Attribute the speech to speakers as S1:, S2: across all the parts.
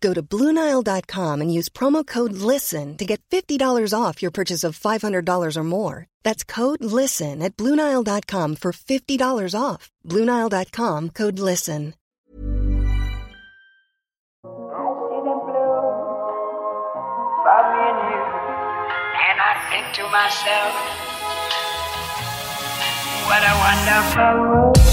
S1: Go to BlueNile.com and use promo code LISTEN to get $50 off your purchase of $500 or more. That's code LISTEN at BlueNile.com for $50 off. BlueNile.com code LISTEN.
S2: And you, and I think to myself, what a wonderful world.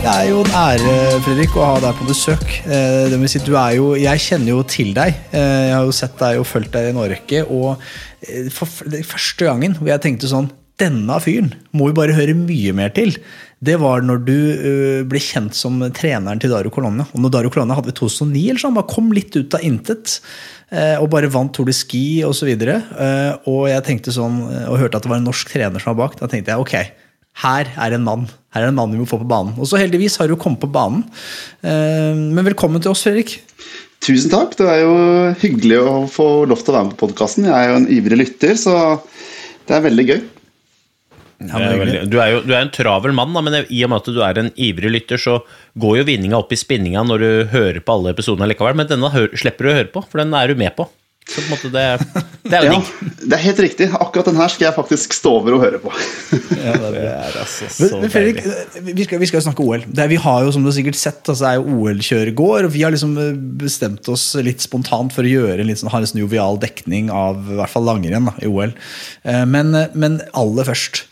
S3: Det er jo en ære Fredrik, å ha deg på besøk. Eh, Det vil si, du er jo, jeg kjenner jo til deg. Eh, Jeg har jo sett deg og fulgt deg i en årrekke. Og eh, for første gangen hvor jeg tenkte sånn Denne fyren må vi bare høre mye mer til. Det var når du ble kjent som treneren til Daru Colonna. Og når Daru Colonna hadde vi 2009, eller sånn, bare kom litt ut av intet. Og bare vant Tour de Ski osv. Og jeg tenkte sånn, og hørte at det var en norsk trener som var bak. Da tenkte jeg ok, her er en mann. Her er en mann vi må få på banen. Og så heldigvis har du kommet på banen. Eh, Men velkommen til oss, Fredrik.
S4: Tusen takk. Det er jo hyggelig å få lov til å være med på podkasten. Jeg er jo en ivrig lytter, så det er veldig gøy.
S3: Ja,
S5: er veldig, du, er jo, du er en travel mann, da, men i og med at du er en ivrig lytter, så går jo vinninga opp i spinninga når du hører på alle episodene likevel. Men denne slipper du å høre på, for den er du med på. Så på en måte det, det er jo
S4: Ja,
S5: digg.
S4: det er helt riktig. Akkurat den her skal jeg faktisk stå over og høre på.
S3: Ja, det er
S5: altså så
S3: men Fredrik, vi skal, vi skal jo snakke OL. Det er, vi har jo, som du har sikkert sett, altså, det er jo OL-kjøret går. Og vi har liksom eh, bestemt oss litt spontant for å gjøre en litt sånn, ha en sånn jovial dekning av i hvert fall langrenn da, i OL. Eh, Men, eh, men aller først.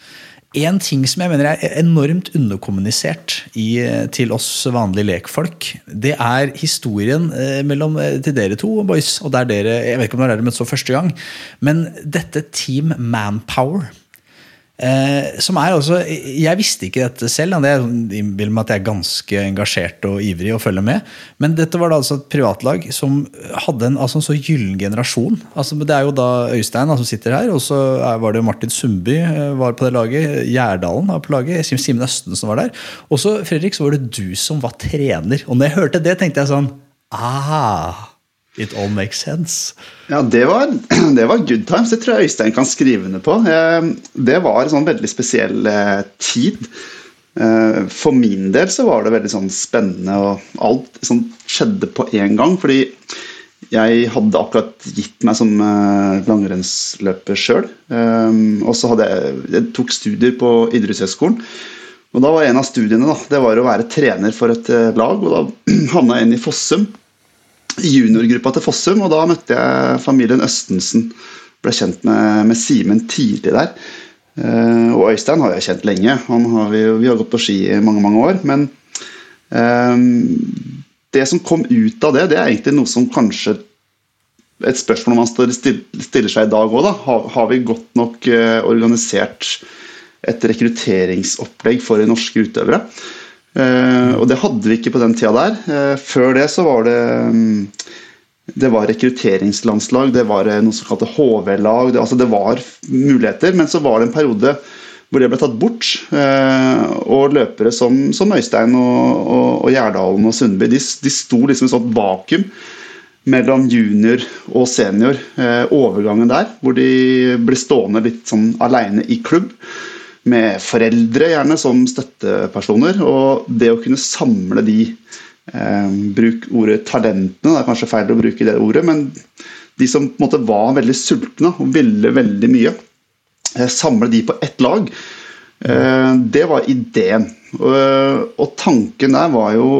S3: En ting som jeg mener er enormt underkommunisert i, eh, til oss vanlige lekfolk, det er historien eh, mellom eh, til dere to boys. Og der dere, jeg vet ikke om det er dere møttes første gang, men dette Team Manpower. Eh, som er altså, Jeg visste ikke dette selv. er sånn- innbill meg at jeg er ganske engasjert og ivrig og følger med. Men dette var da altså et privatlag som hadde en, altså en så gyllen generasjon. Altså, det er jo da Øystein som sitter her, og så var det jo Martin Sundby eh, var på det laget. Gjerdalen var på laget. Sim- Simen Østensen var der. Og så Fredrik, så var det du som var trener. Og når jeg hørte det, tenkte jeg sånn Ah, it all makes sense.
S4: Ja, det var, det var good times. Det tror jeg Øystein kan skrive under på. Eh, Det var en sånn veldig spesiell eh, tid. Eh, For min del så var det veldig sånn spennende, og alt sånn skjedde på én gang. Fordi jeg hadde akkurat gitt meg som langrennsløper sjøl. Og så hadde jeg, jeg tok studier på idrettshøgskolen. Og da var en av studiene da, det var å være trener for et lag, og da havna jeg inn i Fossum juniorgruppa til Fossum, og da møtte jeg familien Østensen. Ble kjent med, med Simen tidlig der. Eh, og Øystein har jeg kjent lenge. Har vi, vi har gått på ski i mange mange år. Men eh, det som kom ut av det, det er egentlig noe som kanskje Et spørsmål man stiller seg i dag òg. Har, har vi godt nok eh, organisert et rekrutteringsopplegg for norske utøvere? Eh, og det hadde vi ikke på den tida der. Eh, før det så var det mm, det var rekrutteringslandslag, det var eh, noe som kalte HV-lag. Det, altså det var muligheter, men så var det en periode hvor det ble tatt bort. Og løpere som, som Øystein og, og, og Gjerdalen og Sundby de, de sto liksom i et sånt vakuum mellom junior og senior. Overgangen der, hvor de ble stående litt sånn aleine i klubb. Med foreldre gjerne som støttepersoner. Og det å kunne samle de eh, Bruk ordet talentene, det er kanskje feil å bruke det ordet, men de som på en måte var veldig sultne og ville veldig mye. Eh, samle de på ett lag. Eh, det var ideen. Og, og tanken der var jo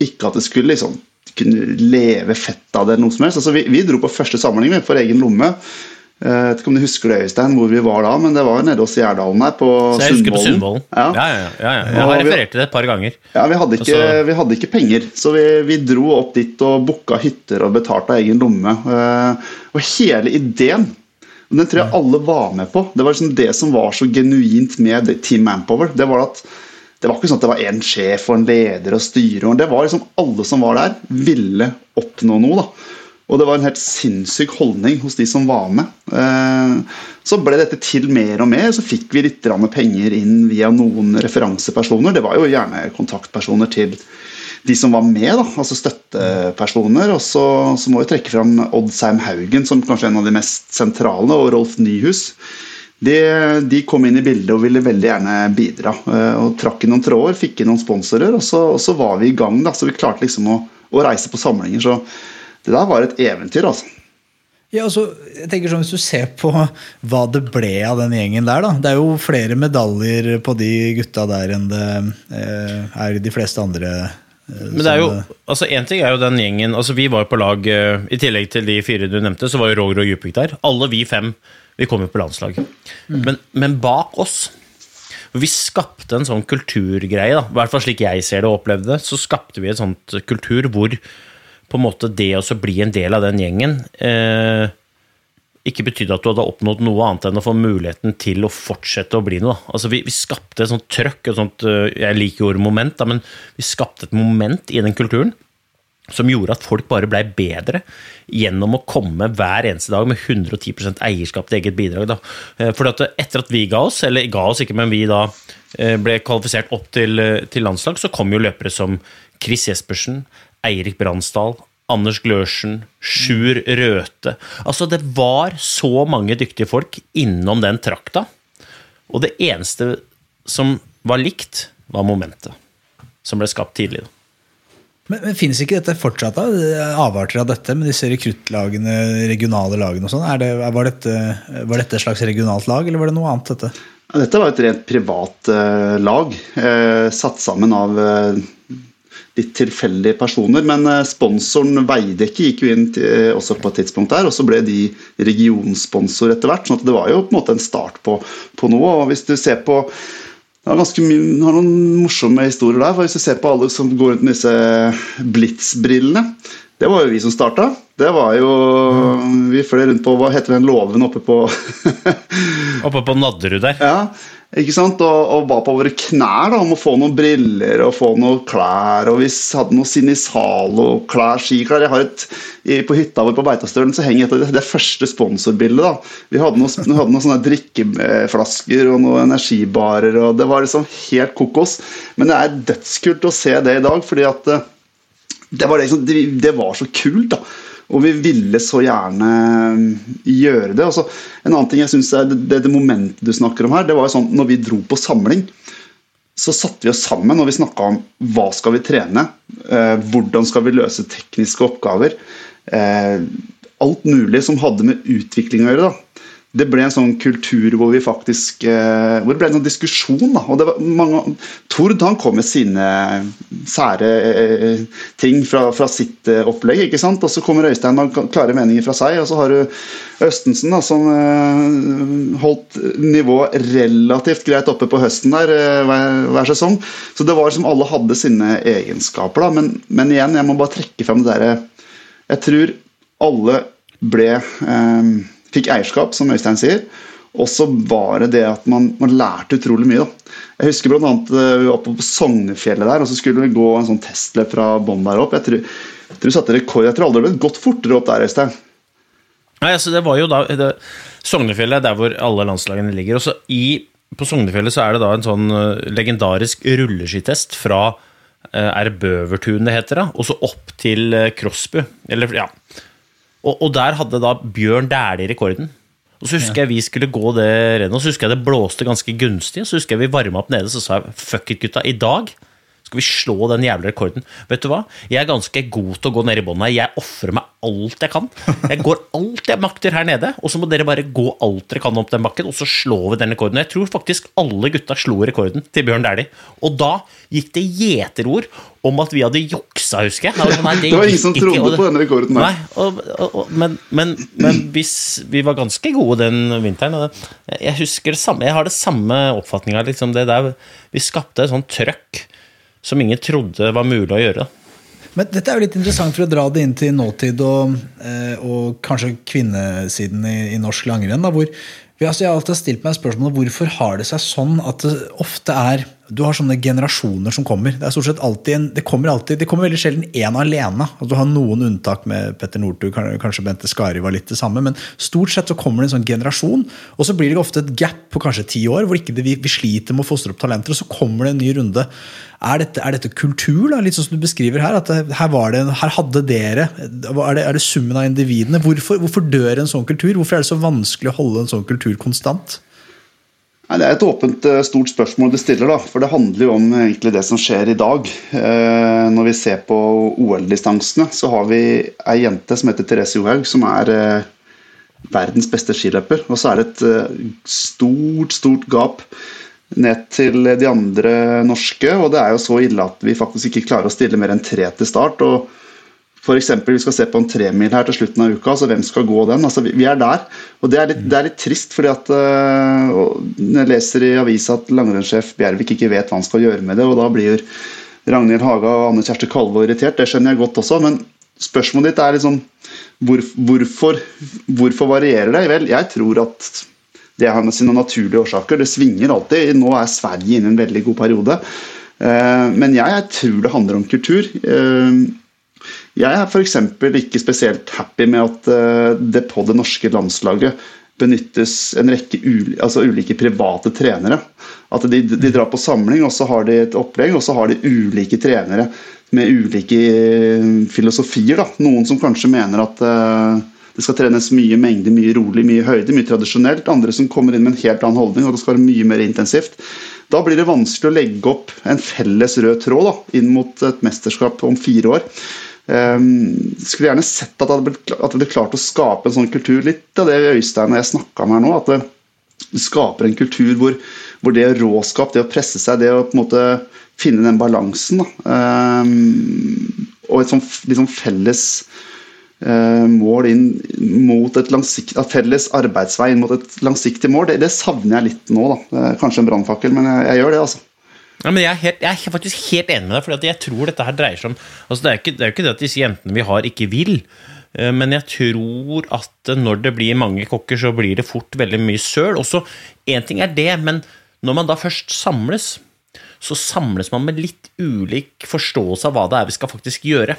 S4: ikke at det skulle liksom kunne leve fett av det eller noe som helst. Altså, vi, vi dro på første samling for egen lomme. Jeg vet ikke om du husker det, Øystein, hvor vi var da, men det var nede hos Gjerdalen her, på Sundvolden.
S5: Ja. Ja, ja, ja, ja. Jeg har referert til det et par ganger.
S4: Ja, vi hadde, ikke,
S5: Altså-
S4: vi hadde ikke penger, så vi, vi dro opp dit og booka hytter og betalte av egen lomme. Eh, Og hele ideen, den tror jeg alle var med på, det var liksom det som var så genuint med Team Manpower. Det var at det var ikke sånn at det var én sjef og en leder og styre. Det var liksom alle som var der, ville oppnå noe. da. Og det var en helt sinnssyk holdning hos de som var med. Eh, Så ble dette til mer og mer, så fikk vi litt penger inn via noen referansepersoner. Det var jo gjerne kontaktpersoner til de som var med, da, altså støttepersoner. Og så, så må vi trekke fram Odd Seim Haugen som kanskje en av de mest sentrale, og Rolf Nyhus. De, de kom inn i bildet og ville veldig gjerne bidra. eh, og Trakk inn noen tråder, fikk inn noen sponsorer, og så, og så var vi i gang. da, Så vi klarte liksom å, å reise på samlinger. Så det der var et eventyr, altså.
S3: Ja, altså, jeg tenker sånn, Hvis du ser på hva det ble av den gjengen der, da. Det er jo flere medaljer på de gutta der enn det eh, er i de fleste andre. eh,
S5: Men det er jo, altså En ting er jo den gjengen altså Vi var jo på lag eh, I tillegg til de fire du nevnte, så var jo Roger og Djupvik der. Alle vi fem vi kom jo på landslag. Men, men bak oss Vi skapte en sånn kulturgreie, da. i hvert fall slik jeg ser det og opplevde det. Så skapte vi en sånn kultur hvor på en måte det å bli en del av den gjengen eh, ikke betydde at du hadde oppnådd noe annet enn å få muligheten til å fortsette å bli noe. Altså Vi, vi skapte et sånt trøkk, et sånt, øh, jeg liker ordet moment, da, men vi skapte et moment i den kulturen som gjorde at folk bare blei bedre gjennom å komme hver eneste dag med 110 eierskap til eget bidrag. Da. Eh, For etter at vi ga oss, eller ga oss ikke, men vi da eh, ble kvalifisert opp til, eh, til landslag, så kom jo løpere som Chris Jespersen, Eirik Bransdal, Anders Glørsen, Sjur Røthe Altså, det var så mange dyktige folk innom den trakta, og det eneste som var likt, var momentet som ble skapt tidlig.
S3: Men, men Finnes ikke dette fortsatt? da? Avarter av dette med disse rekruttlagene, regionale lagene og sånn? Det, var, var dette et slags regionalt lag, eller var det noe annet? dette?
S4: Ja, Dette var et rent privat uh, lag, uh, satt sammen av eh, litt tilfeldige personer. Men eh, sponsoren Veidekke gikk jo inn til, eh, også på et tidspunkt der, og så ble de regionsponsor etter hvert. sånn at det var jo på en måte en start på, på noe. og hvis du ser på det er ganske mye, har noen morsomme historier der. for Hvis du ser på alle som går rundt med disse Blitz-brillene Det var jo vi som starta. Det var jo Vi fløy rundt på Hva heter den låven oppe på
S5: Oppe på Nadderud der.
S4: Ja, ikke sant? Og, og var på våre knær da, om å få noen briller og få noen klær. Og vi hadde noe Sinisalo-klær, skiklær. Jeg har et, På hytta vår på Beitostølen så henger et av det, første sponsorbildet. da. Vi hadde noen, hadde noen sånne drikkeflasker og noen energibarer. og Det var liksom helt kokos. Men det er dødskult å se det i dag, fordi at eh, det var, liksom, det var så kult. da. Og vi ville så gjerne mm, gjøre det. Altså, en annen ting jeg synes er det, det momentet du snakker om her, det var jo sånn når vi dro på samling, så satte vi oss sammen og vi snakka om hva skal vi trene, eh, hvordan skal vi løse tekniske oppgaver. Eh, alt mulig som hadde med utvikling å gjøre. da det ble en sånn kultur hvor vi faktisk eh, hvor det ble en sånn diskusjon. da, og det var mange, Tord han kom med sine sære eh, ting fra, fra sitt eh, opplegg. ikke sant, og Så kommer Øystein med klare meninger fra seg. Og så har du Østensen da, som eh, holdt nivået relativt greit oppe på høsten der eh, hver, hver sesong. Så det var som alle hadde sine egenskaper. da, Men, men igjen, jeg må bare trekke frem det derre Jeg tror alle ble eh, fikk eierskap, som Øystein sier. Og så var det det at man, man lærte utrolig mye. Da. Jeg husker annet eh, Vi var oppe på Sognefjellet der, og så skulle vi gå en sånn testløp fra bånn der opp. Jeg tror, jeg tror vi satte rekord. Jeg tror aldri det ble gått fortere opp der, Øystein.
S5: Nei, altså det var jo da det, Sognefjellet er der hvor alle landslagene ligger. Og så i, på Sognefjellet så er det da en sånn eh, legendarisk rulleskitest fra er det Bøvertun det heter, da, og så opp til Krosbu. Eller, ja. Og, og der hadde da Bjørn Dæhlie rekorden. Og så husker jeg vi skulle gå det rennet, og så husker jeg det blåste ganske gunstig. og Så husker jeg vi varma opp nede, så sa jeg fuck it, gutta, i dag Skal vi slå den jævla rekorden? Vet du hva? Jeg er ganske god til å gå ned i bånn her. Jeg ofrer meg alt jeg kan. Jeg går alt jeg makter her nede, og så må dere bare gå alt dere kan opp den bakken, og så slår vi den rekorden. Jeg tror faktisk alle gutta slo rekorden til Bjørn Dæhlie. Og da gikk det gjeterord om at vi hadde juksa, husker jeg. Nei, det,
S4: Det var ingen som
S5: trodde ikke, og
S4: på denne rekorden.
S5: Nei, og, og, men, men, men hvis vi var ganske gode den vinteren Jeg husker det samme, jeg har det samme oppfatninga. Liksom det der, vi skapte et sånt trøkk som ingen trodde var mulig å gjøre.
S3: Men dette er jo litt interessant for å dra det inn til nåtid og, eh, og kanskje kvinnesiden i, i norsk langrenn. Da, hvor altså, jeg har alltid stilt meg spørsmålet hvorfor har det seg sånn at det ofte er du har sånne generasjoner som kommer. Det er stort sett alltid en, det kommer alltid, det kommer veldig sjelden én alene. Altså, du har noen unntak med Petter Northug, kanskje Bente Skari var litt det samme. Men stort sett så kommer det en sånn generasjon, og så blir det ofte et gap på kanskje ti år hvor det, vi, vi sliter med å fostre opp talenter, og så kommer det en ny runde. Er dette, er dette kultur, da? litt sånn som du beskriver her? at her, det, her hadde dere Er det, er det summen av individene? Hvorfor, hvorfor dør en sånn kultur? Hvorfor er det så vanskelig å holde en sånn kultur konstant?
S4: Nei, Det er et åpent, eh, stort spørsmål du stiller, da. For det handler jo om egentlig det som skjer i dag. Eh, når vi ser på OL-distansene, så har vi ei jente som heter Therese Johaug, som er eh, verdens beste skiløper. Og så er det et eh, stort, stort gap ned til de andre norske. Og det er jo så ille at vi faktisk ikke klarer å stille mer enn tre til start. og for eksempel, Vi skal se på en tremil her til slutten av uka. altså Hvem skal gå den? altså Vi, er der. og Det er litt, det er litt trist, fordi at øh, jeg leser i avisa at langrennssjef Bjervik ikke vet hva han skal gjøre med det, og da blir Ragnhild Haga og Anne Kjersti Kalve irritert. Det skjønner jeg godt også. Men spørsmålet ditt er liksom hvor, hvorfor, hvorfor varierer det? Vel, jeg tror at det har med sine naturlige årsaker. Det svinger alltid. Nå er Sverige inne i en veldig god periode. Eh, Men jeg, jeg tror det handler om kultur. Jeg er f.eks. ikke spesielt happy med at eh, det på det norske landslaget benyttes en rekke uli, altså ulike private trenere. At de, de drar på samling, og så har de et opplegg, og så har de ulike trenere med ulike eh, filosofier. Da. Noen som kanskje mener at eh, det skal trenes mye mengde, mye rolig, mye høyde, mye tradisjonelt. Andre som kommer inn med en helt annen holdning, og det skal være mye mer intensivt. Da blir det vanskelig å legge opp en felles rød tråd da, inn mot et mesterskap om fire år. Um, skulle gjerne sett at det hadde ble klart å skape en sånn kultur. Litt av det Øystein og jeg snakka om her nå. At det, skaper en kultur hvor, hvor det råskap, det å presse seg, det å på en måte finne den balansen um, Og et sånt liksom felles uh, mål inn mot et langsiktig Felles arbeidsvei inn mot et langsiktig mål, det, det savner jeg litt nå. da. Er Kanskje en brannfakkel, men jeg, jeg gjør det, altså.
S5: Ja, jeg er, helt, jeg er faktisk helt enig med deg, for jeg tror dette her dreier seg om altså det, er ikke, det er jo ikke det at disse jentene vi har, ikke vil, eh, men jeg tror at når det blir mange kokker, så blir det fort veldig mye søl. Også én ting er det, men når man da først samles, så samles man med litt ulik forståelse av hva det er vi skal faktisk gjøre.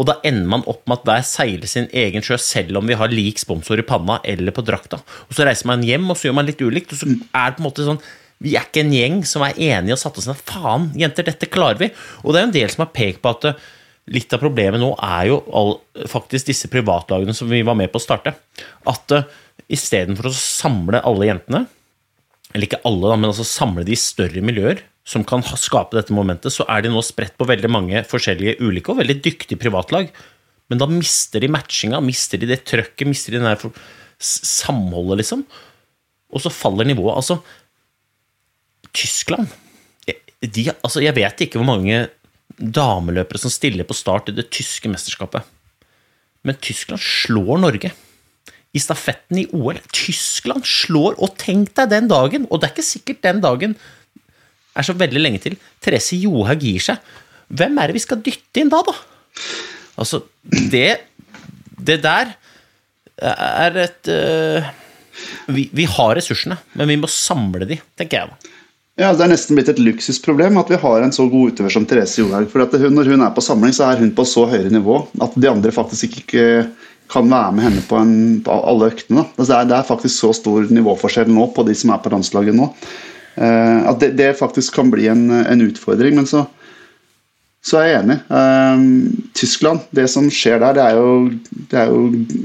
S5: Og da ender man opp med at hver seiler sin egen sjø, selv om vi har lik sponsor i panna eller på drakta. Og så reiser man hjem, og så gjør man litt ulikt, og så er det på en måte sånn vi er ikke en gjeng som er enige og satte oss ned. Faen, jenter, dette klarer vi. Og det er en del som har pekt på at eh, litt av problemet nå er jo all, faktisk disse privatlagene som vi var med på å starte. At uh, istedenfor å samle alle jentene, eller ikke alle, da, men altså samle de i større miljøer som kan ha, skape dette momentet, så er de nå spredt på veldig mange forskjellige ulike og veldig dyktige privatlag. Men da mister de matchinga, mister de det trøkket, mister de s- samholdet, liksom. Og så faller nivået. Altså, Tyskland de, altså Jeg vet ikke hvor mange dameløpere som stiller på start i det tyske mesterskapet. Men Tyskland slår Norge i stafetten i OL. Tyskland slår, og tenk deg den dagen, og det er ikke sikkert den dagen er så veldig lenge til, Therese Johaug gir seg. Hvem er det vi skal dytte inn da, da? Altså, det Det der er et uh, vi, vi har ressursene, men vi må samle de, tenker jeg da.
S4: Ja, Det er nesten blitt et luksusproblem at vi har en så god utøver som Therese Johaug. For hun, Når hun er på samling, så er hun på så høyere nivå at de andre faktisk ikke kan være med henne på, en, på alle øktene. Altså det, er, det er faktisk så stor nivåforskjell nå på de som er på landslaget nå. eh, at det, det faktisk kan bli en, en utfordring. Men så så er jeg enig. Um, Tyskland, det som skjer der, det er, jo, det er jo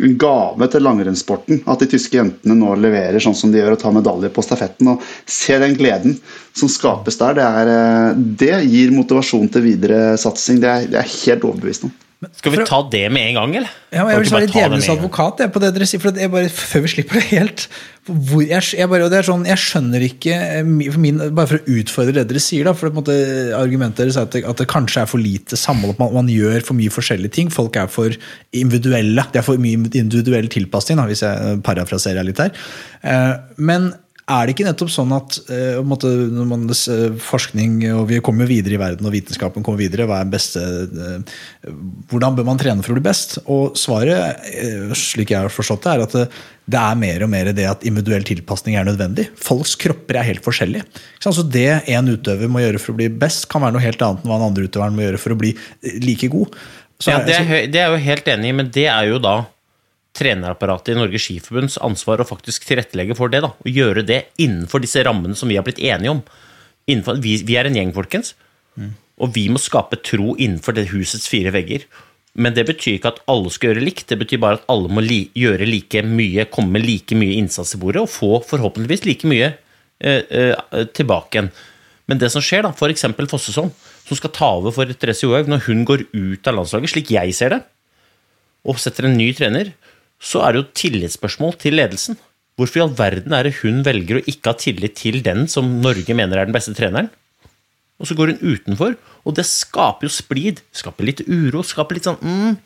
S4: en gave til langrennssporten. At de tyske jentene nå leverer sånn som de gjør og tar medaljer på stafetten. og Se den gleden som skapes der. Det, er, eh, det gir motivasjon til videre satsing. Det er, det er helt overbevist om.
S5: Skal vi ta det med en gang, eller?
S3: Ja, men jeg vil
S5: være
S3: djevelens advokat jeg, på det dere sier. For jeg bare, før vi slipper det helt hvor jeg, jeg, bare, og det er sånn, jeg skjønner ikke eh, min, Bare for å utfordre det dere sier, da, for måte, argumentet deres er at det, at det kanskje er for lite samhold. At man, man gjør for mye forskjellige ting. Folk er for individuelle. Det er for mye individuell tilpasning, da, hvis jeg eh, parafraserer litt her. Eh, Men er det ikke nettopp sånn at eh, måte, når man eh, forskning og Vi kommer jo videre i verden, og vitenskapen kommer videre. Hva er beste, eh, hvordan bør man trene for å bli best? Og svaret, slik jeg har forstått det, er at det, er mer og mer det at individuell tilpasning er nødvendig. Folks kropper er helt forskjellige. Så altså Så Det en utøver må gjøre for å bli best, kan være noe helt annet enn hva en andre utøveren må gjøre for å bli like god. Så
S5: Ja, det, er, det er jeg jo helt enig i, men det er jo da trenerapparatet i Norges Skiforbunds ansvar å faktisk tilrettelegge for det. da, Og gjøre det innenfor disse rammene som vi har blitt enige om. Innenfor, vi, vi er en gjeng, folkens. Og vi må skape tro innenfor det husets fire vegger. Men det betyr ikke at alle skal gjøre likt, det betyr bare at alle må li gjøre like mye, komme med like mye innsats i bordet og få forhåpentligvis like mye eh, eh, tilbake igjen. Men det som skjer, da, f.eks. Fossesson, som skal ta over for Therese Johaug når hun går ut av landslaget, slik jeg ser det, og setter en ny trener, så er det jo tillitsspørsmål til ledelsen. Hvorfor i all verden er det hun velger å ikke ha tillit til den som Norge mener er den beste treneren? Og så går hun utenfor, og det skaper jo splid. Skaper litt uro. skaper litt sånn mm.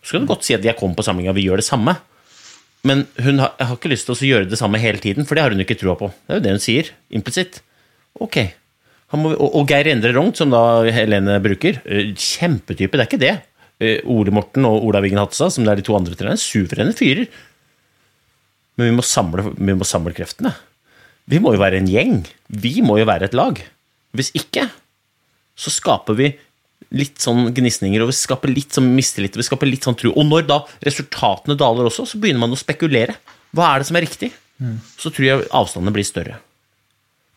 S5: Så kan du godt si at jeg kommer på samlinga, vi gjør det samme. Men hun har, har ikke lyst til å gjøre det samme hele tiden, for det har hun ikke trua på. Det er jo det hun sier, implisitt. Ok. Må, og, og Geir Endre Rogn, som da Helene bruker, eh, kjempetype, det er ikke det. Eh, Ole Morten og Ola Wiggen Hatsa, som det er de to andre trenerne, suverene fyrer. Men vi må, samle, vi må samle kreftene. Vi må jo være en gjeng. Vi må jo være et lag. Hvis ikke, så skaper vi litt sånn gnisninger, og vi skaper litt sånn mistillit, vi skaper litt sånn tro. Og når da resultatene daler også, så begynner man å spekulere. Hva er det som er riktig? Så tror jeg avstandene blir større.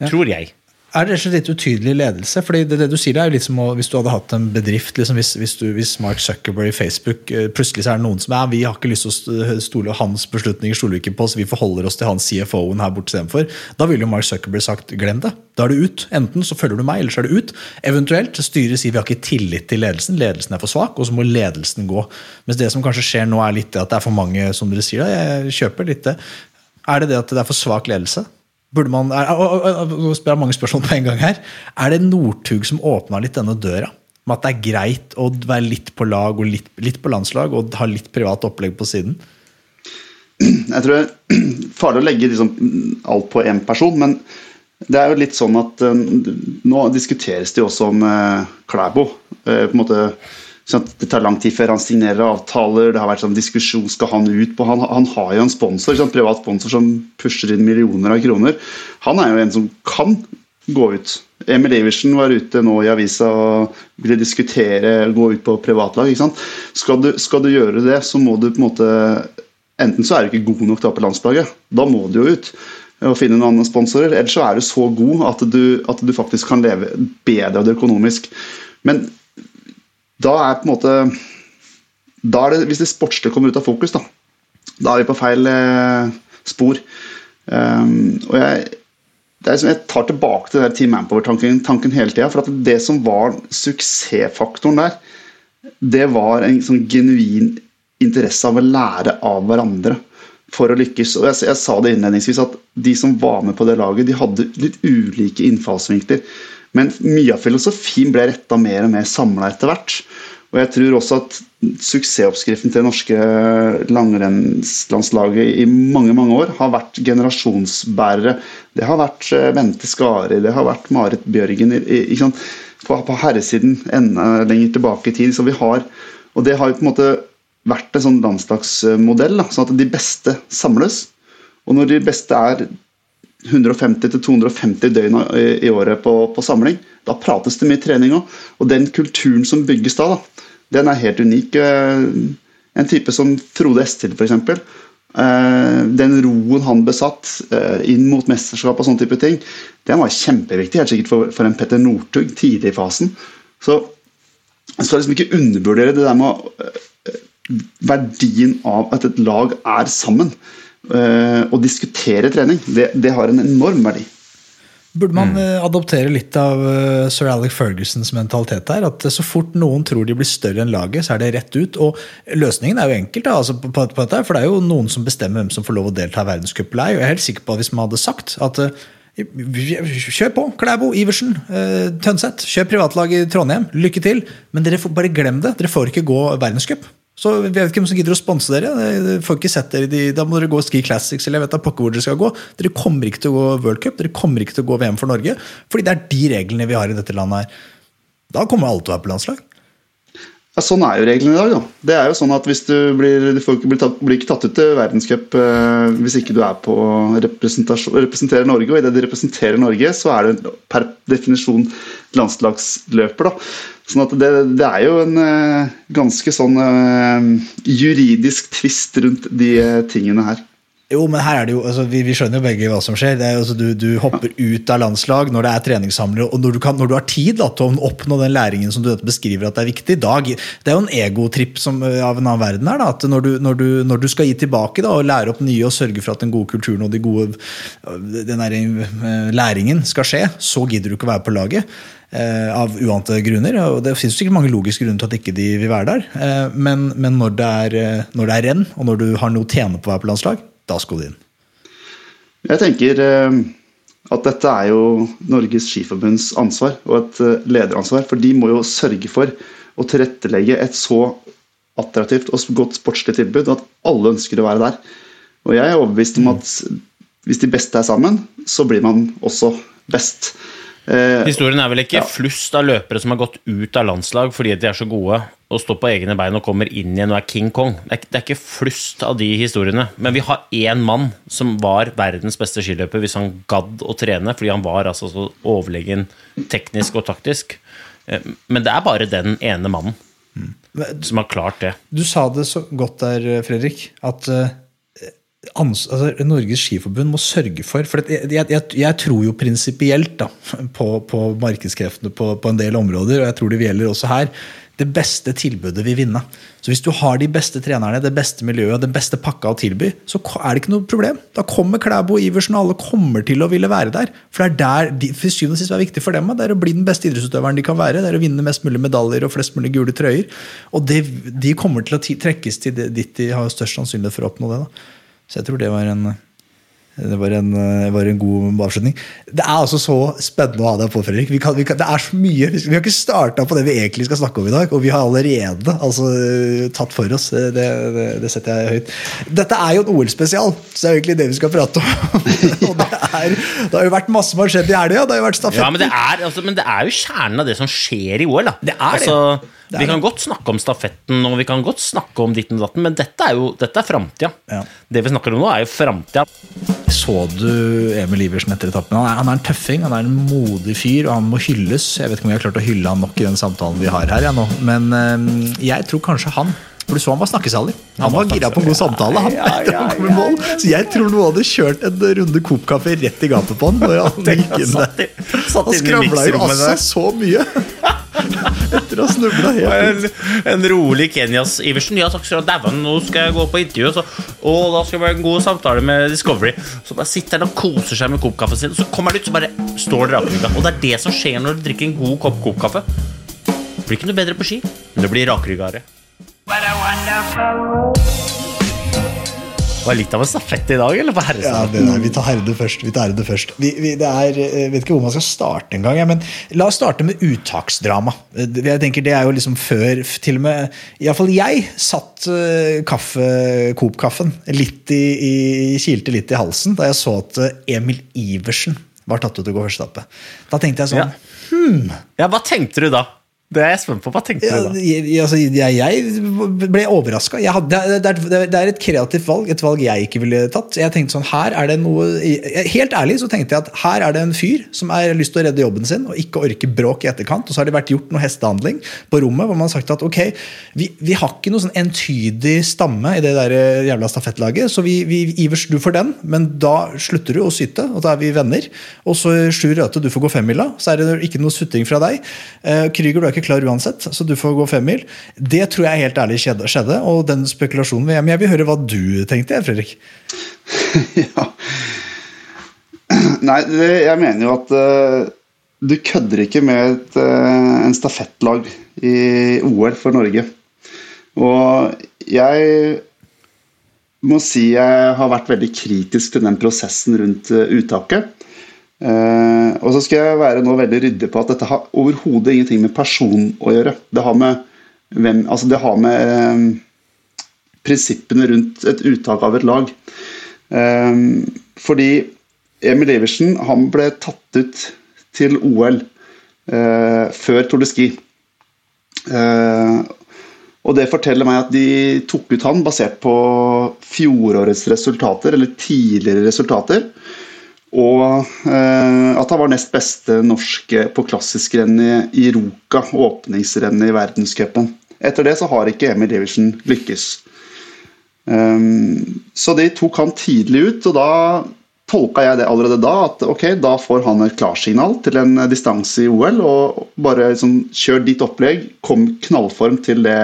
S5: Tror jeg.
S3: Er det litt utydelig ledelse? Fordi det, det du sier er jo litt som Hvis du hadde hatt en bedrift, liksom hvis, hvis, du, hvis Mark Zuckerberg i Facebook eh, Plutselig så er det noen som er vi har ikke lyst til å stole hans beslutninger stoler ikke på, så vi forholder oss til hans CFO-en her borte istedenfor. Da ville jo Mark Zuckerberg sagt glem det. Da er du ut. Enten så følger du meg, eller så er du ut. Eventuelt styret sier vi har ikke tillit til ledelsen, ledelsen er for svak, og så må ledelsen gå. Mens det som kanskje skjer nå, er litt det at det er for mange, som dere sier, da, jeg kjøper litt det. Er det det at det er for svak ledelse? Burde man, og spør jeg mange spørsmål på en gang her. Er det Northug som åpna litt denne døra? Med at det er greit å være litt på lag og litt, litt på landslag og ha litt privat opplegg på siden?
S4: Jeg tror det er farlig å legge liksom alt på én person, men det er jo litt sånn at eh, nå diskuteres det jo også om eh, Klæbo. Eh, på en måte sånn Det tar lang tid før han signerer avtaler. Det har vært sånn diskusjon skal han ut på. Han, han har jo en sponsor, sånn privat sponsor som pusher inn millioner av kroner. Han er jo en som kan gå ut. Emil Iversen var ute nå i avisa og ville diskutere gå ut på privatlag. ikke sant? Skal du, skal du gjøre det, så må du på en måte Enten så er du ikke god nok da på landslaget, da må du jo ut og finne noen andre sponsorer. Eller så er du så god at du, at du faktisk kan leve bedre av det økonomisk. Men da er på en måte det, Hvis det sportslige kommer ut av fokus, da, da er vi på feil eh, spor. Um, og jeg, det er som jeg tar tilbake til Team Manpower-tanken tanken hele tida. For det som var suksessfaktoren der, det var en sånn genuin interesse av å lære av hverandre for å lykkes. Og jeg, jeg sa det innledningsvis at de som var med på det laget, de hadde litt ulike innfallsvinkler. Men mye av filosofien ble retta mer og mer samla etter hvert. Og jeg tror også at suksessoppskriften til det norske langrennslandslaget i mange mange år har vært generasjonsbærere. Det har vært eh, Bente Skari, det har vært Marit Bjørgen ikke sant? på herresiden enda lenger tilbake i tid. Så vi har, og det har jo på en måte vært en sånn landslagsmodell, da, sånn at de beste samles. Og når de beste er 150-250 døgn i, året på, på samling, da prates det mye trening òg. Og den kulturen som bygges da, da den er helt unik. Eh, En type som Frode Estil, f.eks. Eh, den roen han besatt eh, inn mot mesterskap og sånne type ting, den var kjempeviktig helt sikkert for, en Petter Northug tidlig i fasen. Så jeg skal liksom ikke undervurdere det der med verdien av at et lag er sammen. Eh, og diskutere trening. Det, det har en enorm verdi.
S3: Burde man mm. adoptere litt av eh, sir Alec Fergusons mentalitet der? At eh, så fort noen tror de blir større enn laget, så er det rett ut. Og løsningen er jo enkelt, da, altså på, på, på dette, for det er jo noen som bestemmer hvem som får lov å delta i verdenscupen. Jeg er helt sikker på at hvis man hadde sagt at eh, Kjør på, Klæbo, Iversen, eh, Tønseth. Kjør privatlag i Trondheim. Lykke til. Men dere får bare glem det. Dere får ikke gå verdenscup. Så jeg vet ikke hvem som gidder å sponse dere. Får ikke sett dere Da må dere gå Ski Classics eller jeg vet da pokker hvor dere skal gå. Dere kommer ikke til å gå World Cup, dere kommer ikke til å gå VM for Norge. Fordi det er de reglene vi har i dette landet her. Da kommer alle til å være på landslag.
S4: Ja, Sånn er jo reglene i dag. da. Det er jo sånn at hvis Du blir, du ikke blir, tatt, blir ikke tatt ut til verdenscup eh, hvis ikke du er på representerer Norge. Og idet du representerer Norge, så er du per definisjon landslagsløper. da. Sånn at det, det er jo en eh, ganske sånn eh, juridisk tvist rundt de eh, tingene her.
S3: Jo, men her er det jo, altså, vi, vi skjønner jo begge hva som skjer. Er, altså, du, du hopper ut av landslag når det er treningssamlere, og når du, kan, når du har tid da, til å oppnå den læringen som du beskriver at det er viktig. Dag, det er jo en egotripp som, av en annen verden her. Da, at når du, når, du, når du skal gi tilbake da, og lære opp nye og sørge for at den gode kulturen og de gode, den der, eh, læringen skal skje, så gidder du ikke å være på laget. eh, Av uante grunner. og Det finnes sikkert mange logiske grunner til at ikke de vil være der. eh, Men, men når, det er, eh, når det er renn, og når du har noe å tjene på å være på landslag, da skal du inn.
S4: Jeg tenker eh, at dette er jo Norges Skiforbunds ansvar, og et eh, lederansvar. For de må jo sørge for å tilrettelegge et så attraktivt og godt sportslig tilbud at alle ønsker å være der. Og jeg er overbevist om at hvis de beste er sammen, så blir man også best. Eh,
S5: Historien er vel ikke flust av løpere som har gått ut av landslag fordi de er så gode og står på egne bein og kommer inn igjen og er King Kong. Det er, det er ikke flust av de historiene. Men vi har én mann som var verdens beste skiløper hvis han gadd å trene, fordi han var altså så overlegen teknisk og taktisk. Eh, Men det er bare den ene mannen som har klart det.
S3: Du sa det så godt der, Fredrik, at eh, altså, Norges Skiforbund må sørge for For jeg, jeg, jeg, tror jo prinsipielt på, på markedskreftene på, på en del områder, og jeg tror det gjelder også her. Det beste tilbudet vil vinne. Så Hvis du har de beste trenerne, det beste miljøet, den beste pakka å tilby, så er det ikke noe problem. Da kommer Klæbo, Iversen og alle kommer til å ville være der. For det er der de, for syvende og sist er viktig for dem. Det er å bli den beste idrettsutøveren de kan være. Det er å vinne mest mulig medaljer og flest mulig gule trøyer. Og det, de kommer til å trekkes til det, dit de har størst sannsynlighet for å oppnå det. Da. Så jeg tror det var en det var en, det var en god avslutning. Det er altså så spennende å ha deg på, Fredrik. Vi, kan, vi, kan, det er så mye, vi har ikke starta på det vi egentlig skal snakke om i dag, og vi har allerede altså, tatt for oss. Det, det, det setter jeg høyt. Dette er jo en OL-spesial, så det er egentlig det vi skal prate om. det, er, det har jo vært masse som har skjedd i helga. Det har jo vært stafett.
S5: Ja, men det, er, altså, men det er jo kjernen av det som skjer i OL. Da.
S3: Det er.
S5: Altså,
S3: Det
S5: vi kan godt snakke om stafetten og vi kan godt snakke om ditten og datten, men dette er jo dette er framtida.
S3: Ja.
S5: Det vi snakker om nå, er jo framtida.
S3: Så du Emil Iversen etter etappen? Han er, han er en tøffing, han er en modig fyr, og han må hylles. Jeg vet ikke om vi har klart å hylle han nok i den samtalen vi har her, ja, nå. men øh, jeg tror kanskje han for du så han var snakkesalig. Han var gira på en god samtale. han ja, han i mål. Så jeg tror noen hadde kjørt en runde Coop-kaffe rett i gapet på han. Når han Han skravla jo altså så mye. Etter å ha snubla helt ut.
S5: En, en rolig Kenyas Iversen. Ja, takk skal du ha. Dæven, nå skal jeg gå på intervju. Så, og da skal det være en god samtale med Discovery. Så bare sitter han og koser seg med Coop-kaffen sin, og så kommer han ut, så bare står rakrygga. Og det er det som skjer når du drikker en god kopp Coop-kaffe. Blir ikke noe bedre på ski, men det blir rakryggere.
S2: What a wonderful world.
S5: Var det litt av en stafett i dag, eller på
S3: Ja,
S5: herresiden?
S3: det der, Vi tar herde først. vi tar herde først. Vi, vi, det er, jeg vet ikke hvor man skal starte engang. Ja, men la oss starte med uttaksdrama. Jeg tenker Det er jo liksom før til og med Iallfall jeg satt uh, kaffe, Coop-kaffen litt i, i, kilte litt i halsen da jeg så at eh, Emil Iversen var tatt ut til å gå første etappe. Da tenkte jeg sånn
S5: Ja. Ja, hva tenkte du da? Det er jeg spent på. Hva tenkte
S3: Ja,
S5: du da?
S3: jeg, altså, jeg, jeg ble overraska. Det, det, det er et kreativt valg, et valg jeg ikke ville tatt. Jeg tenkte sånn, her er det noe Helt ærlig så tenkte jeg at her er det en fyr som har lyst til å redde jobben sin og ikke orker bråk i etterkant. Og så har det vært gjort noe hestehandling på rommet hvor man har sagt at ok, vi, vi har ikke noe sånn entydig stamme i det der jævla stafettlaget, så vi, vi Ivers, du får den, men da slutter du å syte, og da er vi venner. Og så Sjur Røthe, du får gå femmila, så er det ikke noe sutring fra deg. Kryger Krüger, du er ikke klar uansett, så du får gå femmil. Det tror jeg helt ærlig skjedde, og den spekulasjonen vil jeg, Men jeg vil høre hva du tenkte, Fredrik.
S4: ja. Nei, jeg mener jo at uh, du kødder ikke med et, uh, en stafettlag i OL for Norge. Og jeg må si jeg har vært veldig kritisk til den prosessen rundt uh, og så skal jeg være nå veldig ryddig på at dette har overhodet ingenting med person å gjøre. Det har med, hvem, altså det har med prinsippene rundt et uttak av et lag. fordi Emil Iversen han ble tatt ut til OL før Tour de Ski. Og det forteller meg at de tok ut han basert på fjorårets resultater, eller tidligere resultater. Og eh, at han var nest beste norske på klassiskrennet i Ruka, åpningsrennet i verdenscupen. Etter det så har ikke Emil Iversen lykkes. Um, så de tok han tidlig ut, og da tolka jeg det allerede da, at ok, da får han et klarsignal til en distanse i OL. Og bare liksom, kjør ditt opplegg, kom knallform til det,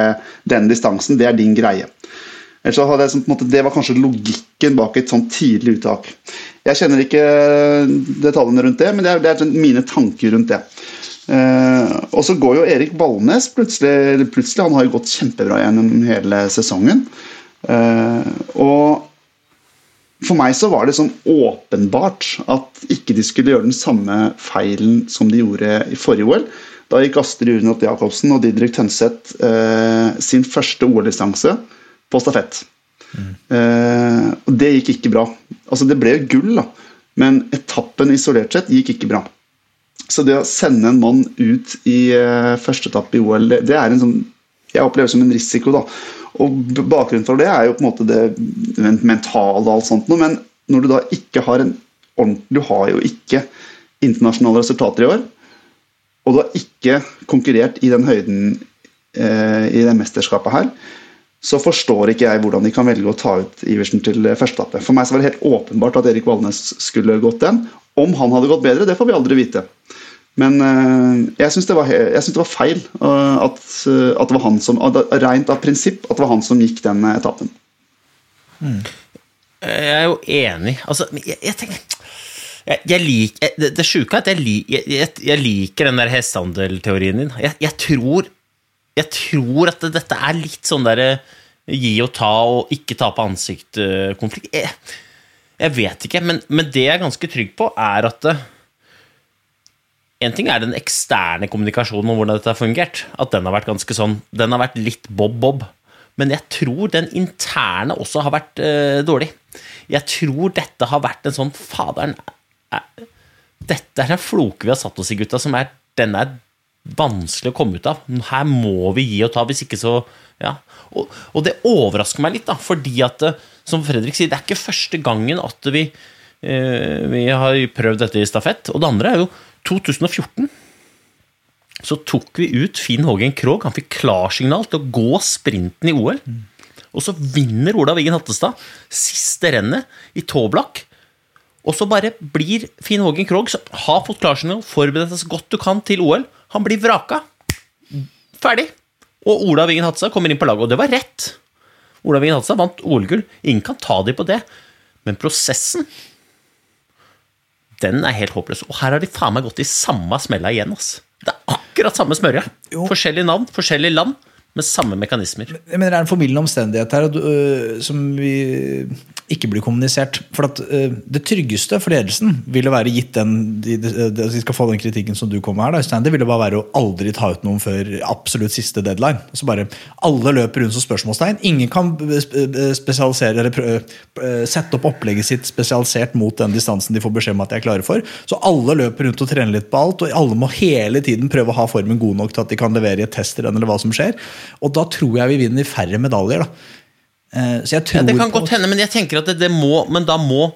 S4: den distansen. Det er din greie. Jeg, måte, det var kanskje logikken bak et sånn tidlig uttak. Jeg kjenner ikke detaljene rundt det, men det er, det er sånn mine tanker rundt det. Uh, og så går jo Erik Ballnes plutselig, plutselig Han har jo gått kjempebra gjennom hele sesongen. Uh, og for meg så var det sånn åpenbart at ikke de skulle gjøre den samme feilen som de gjorde i forrige OL. Da gikk Astrid Urnot Jacobsen og Didrik Tønseth eh, sin første OL-distanse på stafett. Mm. Eh, og det gikk ikke bra. Altså Det ble gull, da, men etappen isolert sett gikk ikke bra. Så det å sende en mann ut i eh, første etappe i OL, det, det er en sånn jeg opplever det som en risiko. da. Og Bakgrunnen for det er jo på en måte det mentale og alt sånt noe, men når du da ikke har en ordentlig Du har jo ikke internasjonale resultater i år, og du har ikke konkurrert i den høyden eh, i det mesterskapet her, så forstår ikke jeg hvordan de kan velge å ta ut Iversen til førsteetappe. For meg så var det helt åpenbart at Erik Valnes skulle gått den. Om han hadde gått bedre, det får vi aldri vite. Men uh, jeg syns det, det, var feil uh, at, at, det var han som Rent av prinsipp at det var han som gikk den etappen.
S5: Mm. Jeg er jo enig. Altså, jeg, jeg tenker jeg, jeg liker, Det, det sjuke er at jeg, jeg, liker den der hestehandelteorien din. Jeg, tror, jeg tror at dette er litt sånn derre gi og ta og ikke ta på ansikt-konflikt. Jeg, vet ikke, men, men, det jeg er ganske trygg på, er at en ting er den eksterne kommunikasjonen om hvordan dette har fungert. At den har vært ganske sånn Den har vært litt bob-bob. Men jeg tror den interne også har vært uh, dårlig. Jeg tror dette har vært en sånn Faderen Dette er en floke vi har satt oss i, gutta, som er Den er vanskelig å komme ut av. Her må vi gi og ta, hvis ikke så Ja. Og, og det overrasker meg litt, da, fordi at, eh, som Fredrik sier, det er ikke første gangen at vi, eh, vi har prøvd dette i stafett. Og det andre er jo 2014 så tok vi ut Finn Hågen Krogh. Han fikk klarsignal til å gå sprinten i OL. Og så vinner Ola Wiggen Hattestad siste rennet i Tåblakk. Og så bare blir Finn Hågen Krogh, som har fått klarsignal, forberedt seg så godt du kan til OL, han blir vraka. Ferdig. Og Ola Wingen Hatsa kommer inn på laget, og det var rett. Ola Wingen Hatsa vant OL-gull. Ingen kan ta dem på det. Men prosessen den er helt håpløs. Og her har de faen meg gått i samme smella igjen. ass. Det er akkurat samme smørja. Forskjellige navn, forskjellige land, med samme mekanismer.
S3: Jeg mener Det er en formildende omstendighet her øh, som vi ikke blir kommunisert. For at uh, Det tryggeste for ledelsen ville være gitt den de, de, de, skal få den kritikken som du kom med her, da, det ville bare være å aldri ta ut noen før absolutt siste deadline. Så bare Alle løper rundt som spørsmålstegn. Ingen kan spesialisere eller prøve, sette opp opplegget sitt spesialisert mot den distansen de får beskjed om at de er klare for. Så alle løper rundt og trener litt på alt, og alle må hele tiden prøve å ha formen god nok til at de kan levere i et testrenn eller hva som skjer. Og da tror jeg vi vinner færre medaljer. da
S5: Eh, ja, det kan godt hende, men jeg tenker at det, det, må Men da må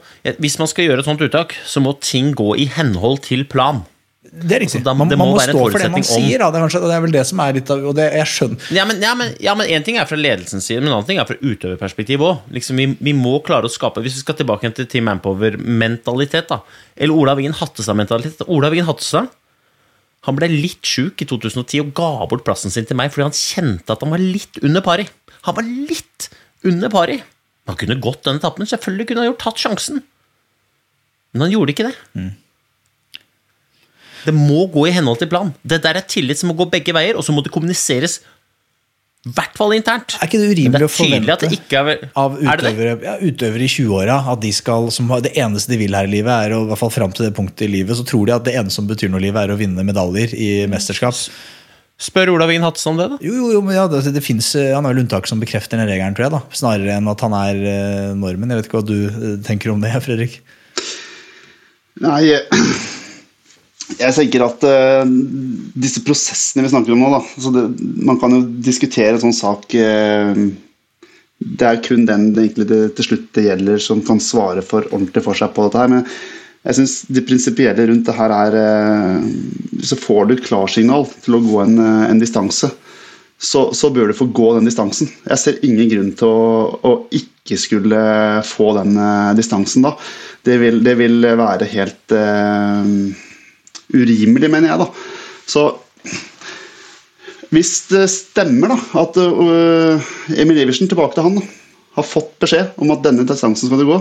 S5: Hvis man skal gjøre et sånt uttak, så må ting gå i henhold til plan.
S3: Det er riktig. Altså, da, man, man, må stå for det man sier. Da. Det, er kanskje, det er vel det som er litt av og det, Jeg skjønner.
S5: Ja, men, ja, men, ja, men En ting er fra ledelsens side, men en annen ting er fra utøverperspektiv òg. Liksom, vi, vi, må klare å skape Hvis vi skal tilbake til Team Manpower-mentalitet, da eller Olav Wien Hattestad-mentalitet Olav Wien Hattestad Han ble litt sjuk i 2010 og ga bort plassen sin til meg fordi han kjente at han var litt under pari. Han var litt under pari. Han kunne gått den etappen. Selvfølgelig kunne han gjort tatt sjansen. Men han gjorde ikke det. Det må gå i henhold til plan. Det der er tillit som må gå begge veier, og så må det kommuniseres i hvert fall internt.
S3: Er ikke det urimelig
S5: det
S3: å forvente
S5: er
S3: av
S5: Er det det?
S3: utøvere, ja, utøvere i 20-åra at de skal, som det eneste de vil her i livet, er å, i hvert fall fram til det punktet i livet, så tror de at det eneste som betyr noe i livet, er å vinne medaljer i mesterskap.
S5: Spør Olav Wien Hatsen om det, da.
S3: Jo, jo, jo, men ja, det, det finnes, eh, Han har vel unntaket som bekrefter den regelen, tror jeg. da Snarere enn at han er eh, normen. Jeg vet ikke hva du eh, tenker om det, Fredrik?
S4: Nei, jeg, tenker at uh, disse prosessene vi snakker om nå, da det, Man kan jo diskutere en sånn sak uh, Det er kun den det det, til slutt det gjelder, som kan svare for ordentlig for seg på dette her. Men jeg syns det prinsipielle rundt det her er uh, Så får du klarsignal til å gå en, en distanse. Så, så bør du få gå den distansen. Jeg ser ingen grunn til å, å ikke skulle få den distansen da. Det vil, det vil være helt eh, urimelig, mener jeg, da. Så hvis det stemmer da, at uh, Emil Iversen, tilbake til han, da, har fått beskjed om at denne distansen skal du gå,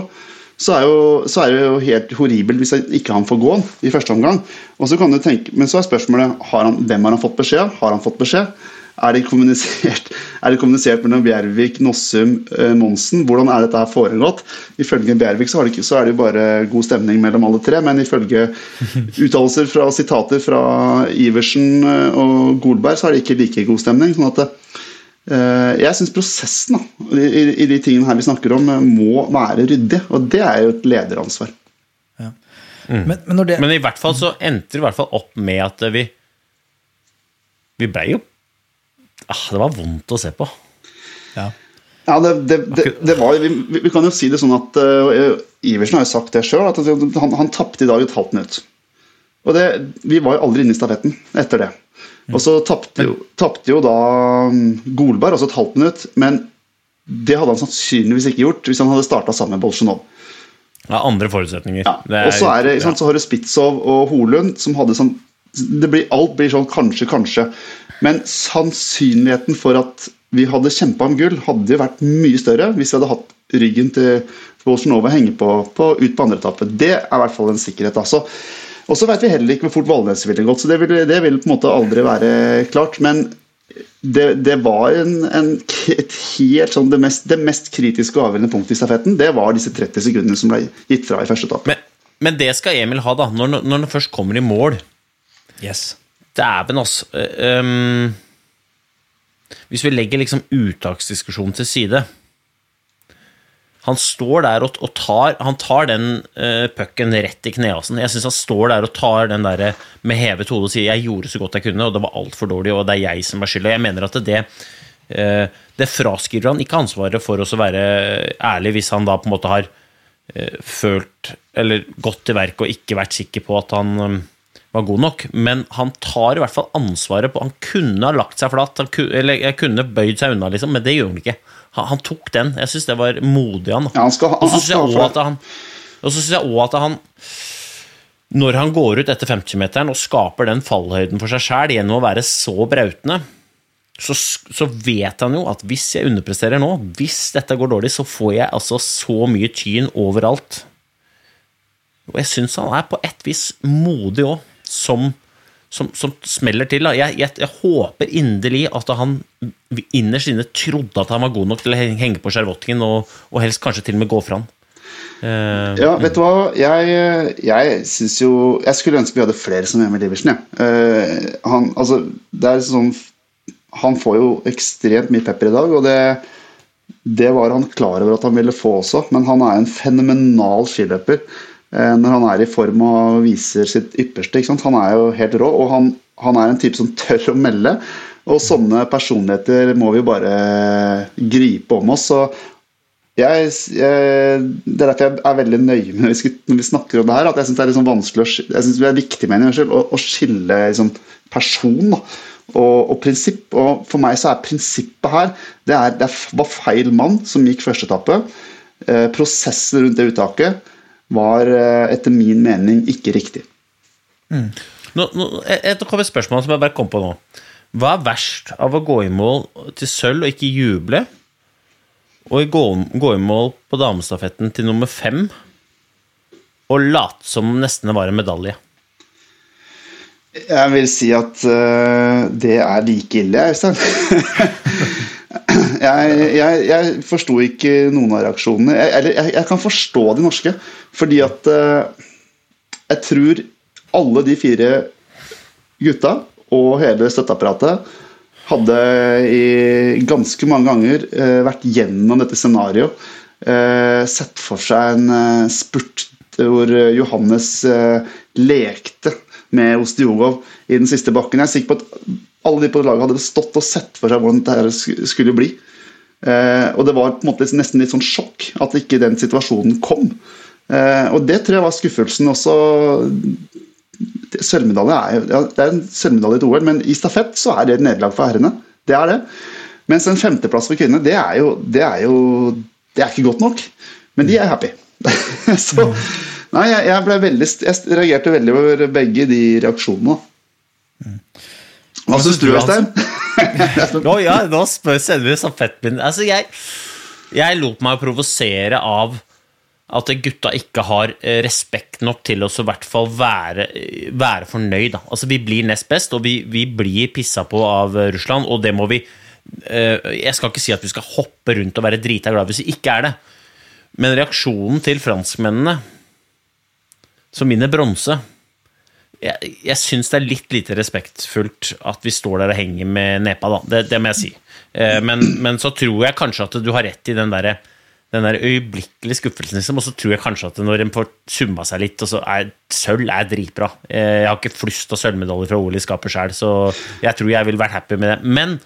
S4: så er, jo, så er det jo helt horribelt hvis ikke han får gå den i første omgang. Og så kan du tenke, Men så er spørsmålet har han, hvem har han fått beskjed av? Har han fått beskjed? Er det kommunisert, er det kommunisert mellom Bjervik, Nossum, eh, Monsen? Hvordan er dette her foregått? Ifølge Bjervik så, har det ikke, så er det jo bare god stemning mellom alle tre, men ifølge uttalelser fra sitater fra Iversen eh, og Golberg, så er det ikke like god stemning. sånn at det, jeg syns prosessen da, i, de tingene her vi snakker om, eh, må være ryddig. Og det er jo et lederansvar.
S3: Men, men når det
S5: Men i hvert fall så endte det i hvert fall opp med at vi Vi blei jo ah, Det var vondt å se på.
S3: ja.
S4: Ja, det, det, det, det var, vi, vi kan jo si det sånn at uh, Iversen har jo sagt det sjøl, at han, han tapte i dag et halvt minutt. Og det, Vi var jo aldri inne i stafetten etter det. Og så tapte jo, jo da um, Golberg også et halvt minutt, men det hadde han sannsynligvis ikke gjort hvis han hadde starta sammen med Bolsjunov.
S5: Ja, andre forutsetninger.
S4: Ja.
S5: Det
S4: Og så er det, sant, så har du Spitzov og Holund som hadde sånn det blir, Alt blir sånn kanskje, kanskje. Men sannsynligheten for at vi hadde kjempa om gull, hadde jo vært mye større hvis vi hadde hatt ryggen til Bolsjunova henge på, på ut på andre etappe. Det er i hvert fall en sikkerhet. altså. Og så vet vi heller ikke hvor fort Valnes ville gått, så det vil, det vil på en måte aldri være klart. Men det, det var en, en, et helt sånn det mest, det mest kritiske og avgjørende punktet i stafetten. Det var disse 30 sekundene som ble gitt fra i første etappe.
S5: Men, men det skal Emil ha, da. Når, når han først kommer i mål.
S3: Yes.
S5: Dæven, altså. Um, hvis vi legger liksom uttaksdiskusjonen til side Han står der og, og tar Han tar den uh, pucken rett i knehasen. Jeg syns han står der og tar den der med hevet hode og sier 'jeg gjorde så godt jeg kunne', og det var altfor dårlig, og det er jeg som er skyld. Jeg mener at det eh, det fraskriver han ikke ansvaret for å være ærlig hvis han da på en måte har eh, følt eller gått til verk og ikke vært sikker på at han eh, var god nok. Men han tar i hvert fall ansvaret på Han kunne ha lagt seg flat, han ku, eller jeg kunne bøyd seg unna, liksom, men det gjorde han ikke. Han, han tok den. Jeg syns det var modig han.
S4: Ja, han skal
S5: og så syns jeg òg at han at han når han går ut etter 50-meteren og skaper den fallhøyden for seg sjæl gjennom å være så brautende, så, så vet han jo at hvis jeg underpresterer nå, hvis dette går dårlig, så får jeg altså så mye tyn overalt. Og jeg syns han er på et vis modig òg, som, som, som smeller til. Jeg, jeg, jeg håper inderlig at han innerst inne trodde at han var god nok til å henge på skjervottingen, og, og helst kanskje til og med gå fra han. Uh,
S4: Ja, vet du hva? Jeg, jeg syns jo Jeg skulle ønske vi hadde flere som Emil Iversen. Ja. Uh, han, altså, det er sånn Han får jo ekstremt mye pepper i dag, og det, det var han klar over at han ville få også. Men han er en fenomenal skiløper eh, når han er i form og viser sitt ypperste. Han er jo helt rå, og han, han er en type som tør å melde. Og sånne personligheter må vi jo bare gripe om oss. og jeg, jeg, det er derfor jeg er veldig nøye med når vi, snakker om det her. At jeg syns det er sånn vanskelig jeg synes det er viktig mener å, å skille liksom, person og, og prinsipp. Og for meg så er prinsippet her Det, er, det var feil mann som gikk første etappe. Eh, prosessen rundt det uttaket var eh, etter min mening ikke riktig.
S5: Nå, nå, kom et spørsmål som jeg bare kom på nå. Hva er verst av å gå i mål til sølv og ikke juble, og gå, gå i mål på damestafetten til nummer fem og late som nesten det var en medalje?
S4: Jeg vil si at uh, det er like ille, Øystein. jeg jeg, jeg forsto ikke noen av reaksjonene. Jeg, eller jeg, jeg, kan forstå de norske, fordi at uh, jeg tror alle de fire gutta og hele støtteapparatet hadde i ganske mange ganger uh, vært gjennom dette scenarioet. sett for seg en spurt hvor Johannes lekte med Ostiogov i den siste bakken. Jeg er sikker på at alle de på laget hadde stått og sett for seg hvordan dette skulle bli. Eh, og det var på en måte nesten litt sånn sjokk at ikke den situasjonen kom. Eh, og det tror jeg var skuffelsen også. Sølvmedalje er, ja, det er en sølvmedalje til OL, men i stafett så er det et nederlag for herrene. Det er det. Mens en femteplass for kvinnene, det er jo, det er jo det er ikke godt nok. Men de er happy. så Nei, jeg, jeg, veldig, jeg reagerte veldig over begge de reaksjonene. Hva syns du, Øystein?
S5: Nå, ja, nå spør sender vi stafettpinnen. Altså, jeg, jeg lot meg provosere av at gutta ikke har eh, respekt nok til å i hvert fall være, være fornøyd. Altså, vi blir nest best, og vi, vi blir pissa på av Russland, og det må vi eh, Jeg skal ikke si at vi skal hoppe rundt og være drita glad hvis vi ikke er det, men reaksjonen til franskmennene som vinner bronse Jeg, jeg syns det er litt lite respektfullt at vi står der og henger med nepa, da. Det, det må jeg si. Eh, men, men, så tror jeg kanskje at du har rett i den derre den der øyeblikkelige skuffelsen, liksom, og så tror jeg kanskje at når en får summa seg litt, og så er sølv er dritbra. Eh, jeg har ikke flust av sølvmedaljer fra OL i skapet sjøl, så jeg tror jeg ville vært happy med det. Men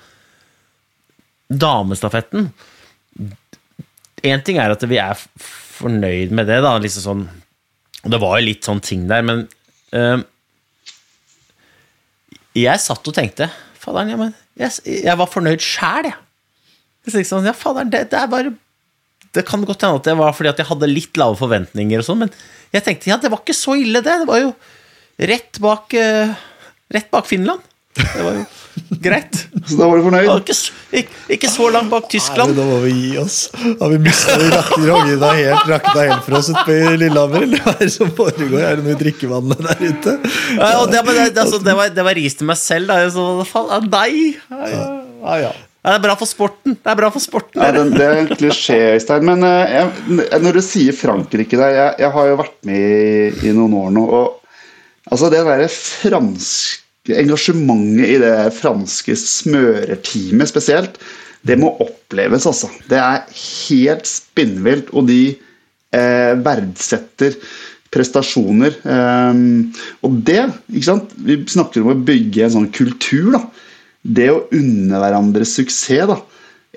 S5: damestafetten Én ting er at vi er fornøyd med det, da, liksom sånn det var jo litt sånn ting der, men uh, Jeg satt og tenkte Faderen, ja, jeg, jeg var fornøyd sjæl, jeg. sånn, ja, faderen, det, det, er bare Det kan godt hende at det var fordi at jeg hadde litt lave forventninger, og sånn, men jeg tenkte ja, det var ikke så ille, det. Det var jo rett bak, uh, rett bak Finland. Det var jo greit.
S4: Så da var du fornøyd?
S5: Ikke, ikke, ikke, så langt bak Tyskland.
S3: Nei, da må vi gi oss. Har vi mista rakna helt, rakna helt for oss ute på Lillehammer? Eller hva er det som foregår? Er det noe i drikkevannet der ute?
S5: Ja, det, det, altså, det, var, det var ris til meg selv. Da. Så, faen, nei! Ja, ja. ja, Det er bra for sporten. Det er bra for sporten.
S4: Ja, det, det er en klisjé, Øystein. Men uh, jeg, når du sier Frankrike der jeg, jeg, har jo vært med i, i noen år nå. og altså Det derre franske engasjementet i det franske smørerteamet spesielt, det må oppleves, altså. Det er helt spinnvilt, og de eh, verdsetter prestasjoner. Eh, og det, ikke sant Vi snakker om å bygge en sånn kultur. da Det å unne hverandre suksess. da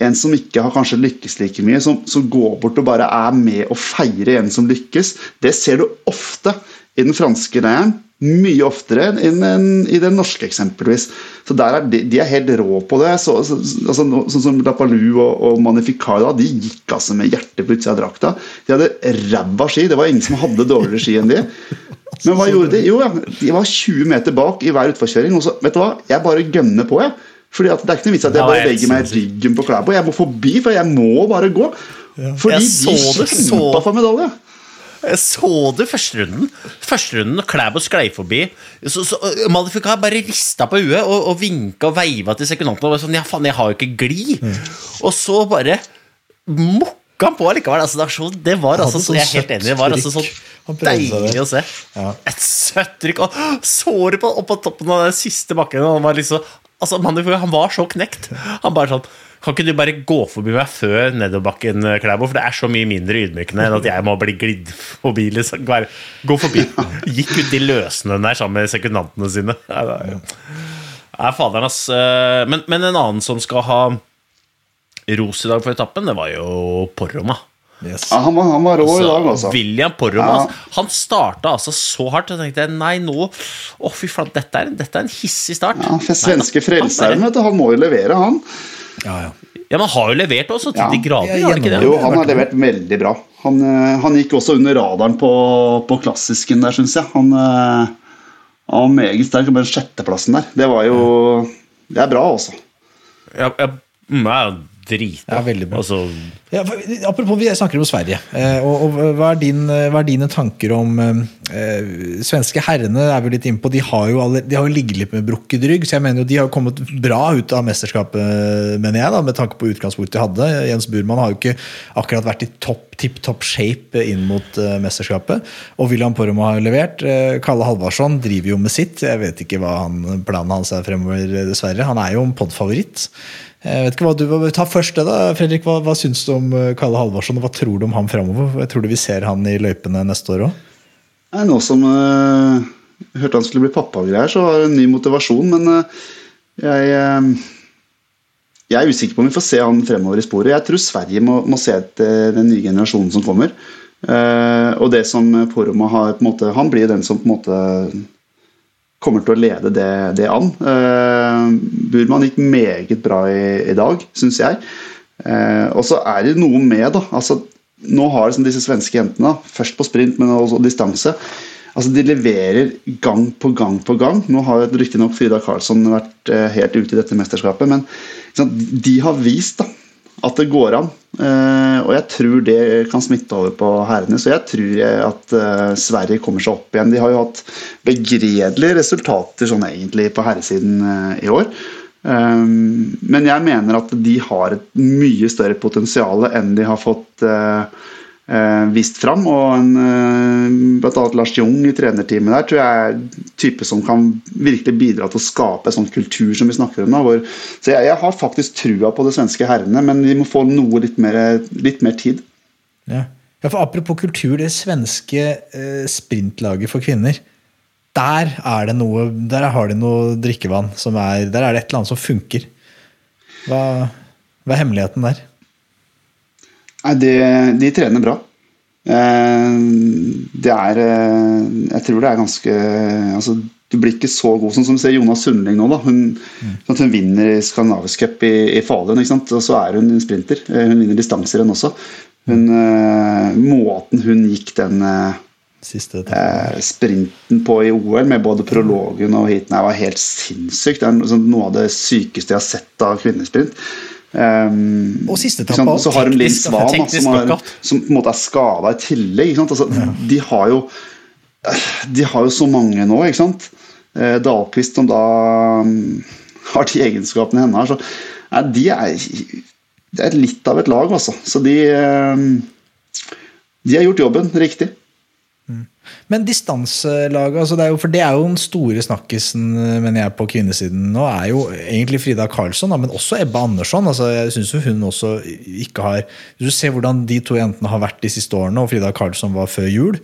S4: En som ikke har kanskje lykkes like mye, som, som går bort og bare er med og feirer en som lykkes. Det ser du ofte i den franske leiren mye oftere enn i den norske, eksempelvis. Så der er de, de er helt rå på det. Så, så, altså, sånn som Lapalou og, og Manificada de gikk altså med hjertet på utsida av drakta. De hadde ræva ski. Det var ingen som hadde dårligere ski enn de. Men hva gjorde de? Jo, ja, de var 20 meter bak i hver utforkjøring. Og så, vet du hva? Jeg bare gønner på, jeg. Fordi at Det er ikke noe vits at jeg bare legger meg ryggen på Klæbo. Jeg må forbi, for jeg må bare gå. Fordi de kjempa for medalje.
S5: Jeg så det første runden. Første runden, når Klæbo sklei forbi så, så Malifika bare rista på huet og, og vinka og veiva til sekundantene. Og sånn, ja faen, jeg har jo ikke glid. Mm. Og så bare mokka han på likevel. Altså, det, så, det, var altså, så, jeg er helt enig, det var altså sånn deilig å se. Ja. Et søtt trykk. Og såret på, opp på toppen av den siste bakken. Han var, liksom, altså, han var så knekt. Han bare sånn kan ikke du bare gå forbi meg før nedoverbakken, Klæbo? For det er så mye mindre ydmykende enn at jeg må bli glidd forbi. Liksom. Gå forbi. Gikk ut i løsene der sammen med sekundantene sine. Nei, faderen, ass. Men, men, en annen som skal ha ros i dag for etappen, det var jo Porroma.
S4: Yes. Ja, han, var, han var rå altså, i dag, altså.
S5: William Porroma. Ja. Altså, han starta altså så hardt. Jeg tenkte nei, nå Å, fy faen, dette, dette, er en hissig start.
S4: Ja, for Svenske frelseren, vet du. Han må jo levere, han.
S5: Ja, ja. ja, Men har jo levert også, til ja. de grader? Ja, ikke det?
S4: Jo, han har levert veldig bra. Han, eh, han gikk også under radaren på, på klassisken der, syns jeg. Han, eh, Han var meget sterk. Den sjetteplassen der, det var jo Det er bra, altså.
S5: Ja, ja, mm, ja, dritbra.
S3: Ja, veldig bra.
S5: Altså,
S3: Ja, apropos, vi snakker om Sverige. Eh, og, og hva, er din, hva er dine tanker om eh, Svenske herrene er vi litt inne på, de har, jo alle, de har jo ligget litt med brukket rygg. Så jeg mener jo de har kommet bra ut av mesterskapet, mener jeg, da, med tanke på utgangspunktet de hadde. Jens Burman har jo ikke akkurat vært i topp, tipp topp shape inn mot eh, mesterskapet. Og William Poromaa har levert. Eh, Kalle Halvarsson driver jo med sitt. Jeg vet ikke hva han, planen hans er fremover, dessverre. Han er jo en podfavoritt. Jeg vet ikke hva du, Ta først det, da. Fredrik, hva, hva syns du om eh, Kalle Halvorsson, og hva tror du om ham fremover? Jeg tror du vi ser han i løypene neste år òg?
S4: Nå som uh, hørte han skulle bli pappa og greier, så har jeg en ny motivasjon. Men uh, jeg, uh, jeg er usikker på om vi får se han fremover i sporet. Jeg tror Sverige må, må se etter den nye generasjonen som kommer. Uh, og det som Poroma har på en måte, Han blir den som på en måte kommer til å lede det, det an. Eh, Burman gikk meget bra i, i dag, syns jeg. Eh, og så er det noe med, da. altså Nå har liksom disse svenske jentene, først på sprint, men også distanse altså De leverer gang på gang på gang. Nå har riktignok Frida Karlsson vært eh, helt ute i dette mesterskapet, men de har vist da, at det går an. Eh, og jeg tror det kan smitte over på herrene. Så jeg tror at eh, Sverige kommer seg opp igjen. De har jo hatt begredelige resultater sånn egentlig på herresiden eh, i år. Men jeg mener at de har et mye større potensial enn de har fått vist fram. Og en, eh, blant annet Lars Jung i trenerteamet der tror jeg er type som kan virkelig bidra til å skape en sånn kultur som vi snakker om. hvor, så jeg, jeg har faktisk trua på de svenske herrene, men vi må få noe litt mer, litt mer tid.
S3: Ja. ja, for Apropos kultur, det svenske eh, sprintlaget for kvinner. Der er det noe, der har de noe drikkevann som er Der er det et eller annet som funker. Hva, hva er hemmeligheten der?
S4: Nei, de, de trener bra. Eh, det er eh, Jeg tror det er ganske altså, Du blir ikke så god sånn som du ser Jonas Sundling nå. da Hun, sånn at hun vinner Skandinavisk Cup i, i Falun, sant? og så er hun sprinter. Eh, Hun vinner distanserenn også. Hun, eh, måten hun gikk den
S3: Siste
S4: eh, sprinten på i OL, med både prologen og heaten, her var helt sinnssykt. Det er sånn, noe av det sykeste jeg har sett av kvinnesprint. Um,
S3: Og siste
S4: ikke
S3: etappe.
S4: Så har de Linn Svan, som, har, som på en måte er skada i tillegg. Altså, De har jo De har jo så mange nå, ikke sant. Eh, Dahlqvist som da um, har de egenskapene henne har. Så nei, de er, det er litt av et lag, altså. Så de um, De har gjort jobben riktig.
S3: Men distanselaget, altså for det er jo den store snakkisen mener jeg, på kvinnesiden nå, er jo egentlig Frida Karlsson, men også Ebba Andersson. altså Jeg jo hun også ikke har Hvis du ser hvordan de to jentene har vært de siste årene, og Frida Karlsson var før jul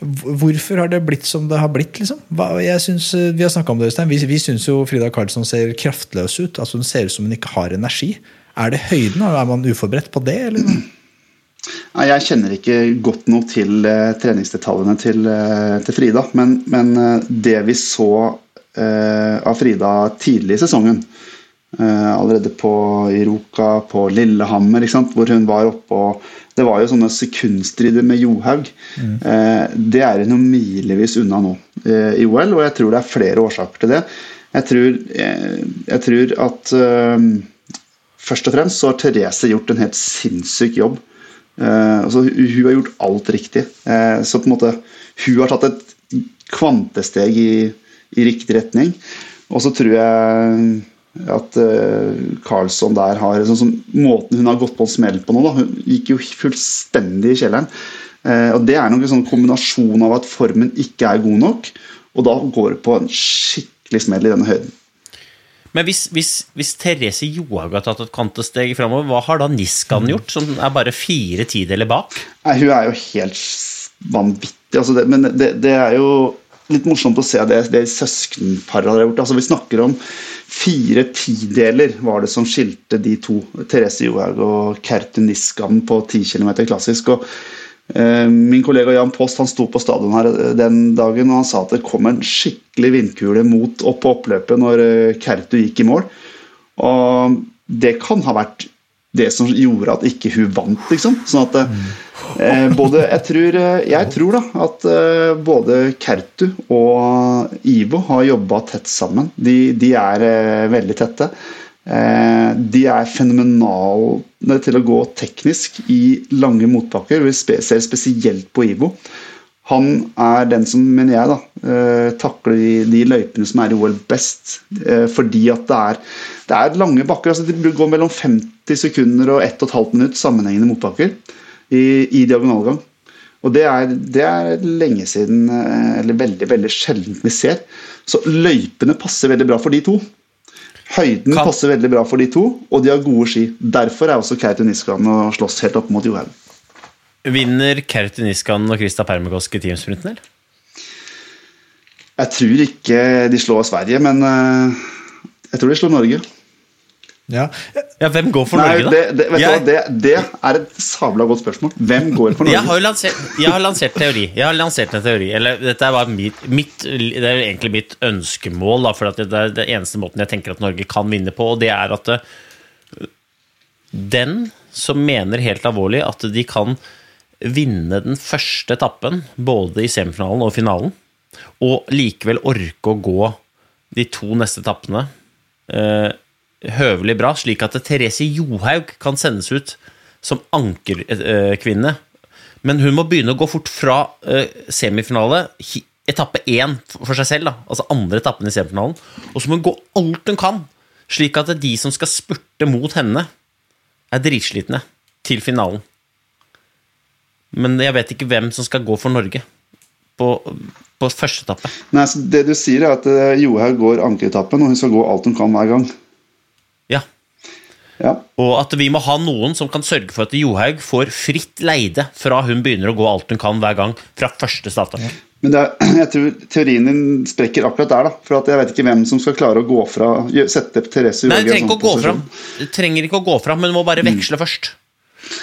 S3: Hvorfor har det blitt som det har blitt? liksom? Jeg synes, Vi har snakka om det, Øystein. Vi, vi syns jo Frida Karlsson ser kraftløs ut. altså Hun ser ut som hun ikke har energi. Er det høyden? Er man uforberedt på det? eller?
S4: Nei, Jeg kjenner ikke godt nok til eh, treningsdetaljene til, eh, til Frida, men, men eh, det vi så av Frida tidlig i sesongen, allerede på Iroka, på Lillehammer, hvor hun var oppe og Det var jo sånne sekundstrider med Johaug. Mm. det er hun jo milevis unna nå i OL, og jeg tror det er flere årsaker til det. Jeg tror, jeg, jeg tror at først og fremst så har Therese gjort en helt sinnssyk jobb. Eh, altså, hun, har gjort alt riktig. Eh, så på en måte hun har tatt et kvantesteg i, i riktig retning. Og så tror jeg at Carlsson der har sånn som Måten hun har gått på en smell på nå, da, hun gikk jo fullstendig i kjelleren. Eh, og Det er nok en sånn kombinasjon av at formen ikke er god nok, og da går det på en skikkelig smell i denne høyden.
S5: Men hvis, hvis, hvis Therese Johaug har tatt et kvantesteg framover, hva har da Niskan gjort, som er bare fire tideler bak?
S4: Nei, hun er jo helt vanvittig. Altså det, men det, det er jo litt morsomt å se det, det søskenparet har gjort. Altså Vi snakker om fire tideler var det som skilte de to. Therese Johaug og Kertu Niskan på 10 km klassisk. og Min kollega Jan Post han sto på stadion her eh, den dagen og han sa at det kom en skikkelig vindkule mot opp på oppløpet når eh, Kertu gikk i mål. Og det kan ha vært det som gjorde at ikke hun vant, liksom. Sånn at eh, både Jeg tror, eh, jeg tror da at eh, både Kertu og Ivo har jobba tett sammen. De, de er eh, veldig tette. Eh, de er fenomenale til å gå teknisk i lange motbakker. Vi ser spesielt på Ivo. Han er den som, mener jeg, da, eh, takler de, de løypene som er i OL best. eh, Fordi at det er, det er lange bakker. altså De går mellom 50 sekunder og 1 12 minutt sammenhengende motbakker i, i diagonalgang. Og det er, det er lenge siden, eller veldig veldig sjelden vi ser. Så løypene passer veldig bra for de to. Høyden
S5: Kan-
S4: passer veldig bra for de to, og de har gode ski. Derfor er også Niskanen å slåss helt opp mot Johaug.
S5: Vinner Niskan og Krista Permakoski teamsprinten, eller?
S4: Jeg tror ikke de slår Sverige, men eh, jeg tror de slår Norge.
S3: Ja.
S5: Ja, hvem går for
S4: Nei,
S5: Norge, da?
S4: det, det, hva,
S5: Jeg-
S4: det, det er et sabla godt spørsmål. Hvem går for
S5: Jeg
S4: Norge?
S5: har lansert, jeg har lansert teori. Jeg har lansert en teori. Eller dette er bare mitt, mitt Det er egentlig mitt ønskemål, da, for at det er den eneste måten jeg tenker at Norge kan vinne på, og det er at eh, den som mener helt alvorlig at de kan vinne den første etappen, både i semifinalen og finalen, og likevel orke å gå de to neste etappene eh, høvelig bra, slik at Therese Johaug kan sendes ut som ankerkvinne. Men hun må begynne å gå fort fra eh, semifinale, etappe én for seg selv, da, altså andre etappen i semifinalen, og så må hun gå alt hun kan, slik at de som skal spurte mot henne, er dritslitne til finalen. Men jeg vet ikke hvem som skal gå for Norge på, på første etappe.
S4: Nei, det du sier, er at eh, Johaug går ankeretappen, og hun skal gå alt hun kan hver gang.
S5: Ja. Og at vi må ha noen som kan sørge for at Johaug får fritt leide fra hun begynner å gå alt hun kan hver gang, fra første starttak.
S4: Men er, jeg tror teorien din sprekker akkurat der, da. For at jeg vet ikke hvem som skal klare å gå fra Sette Therese Johaug i en sånn posisjon.
S5: fram. Du trenger ikke å gå fra, men du må bare veksle først.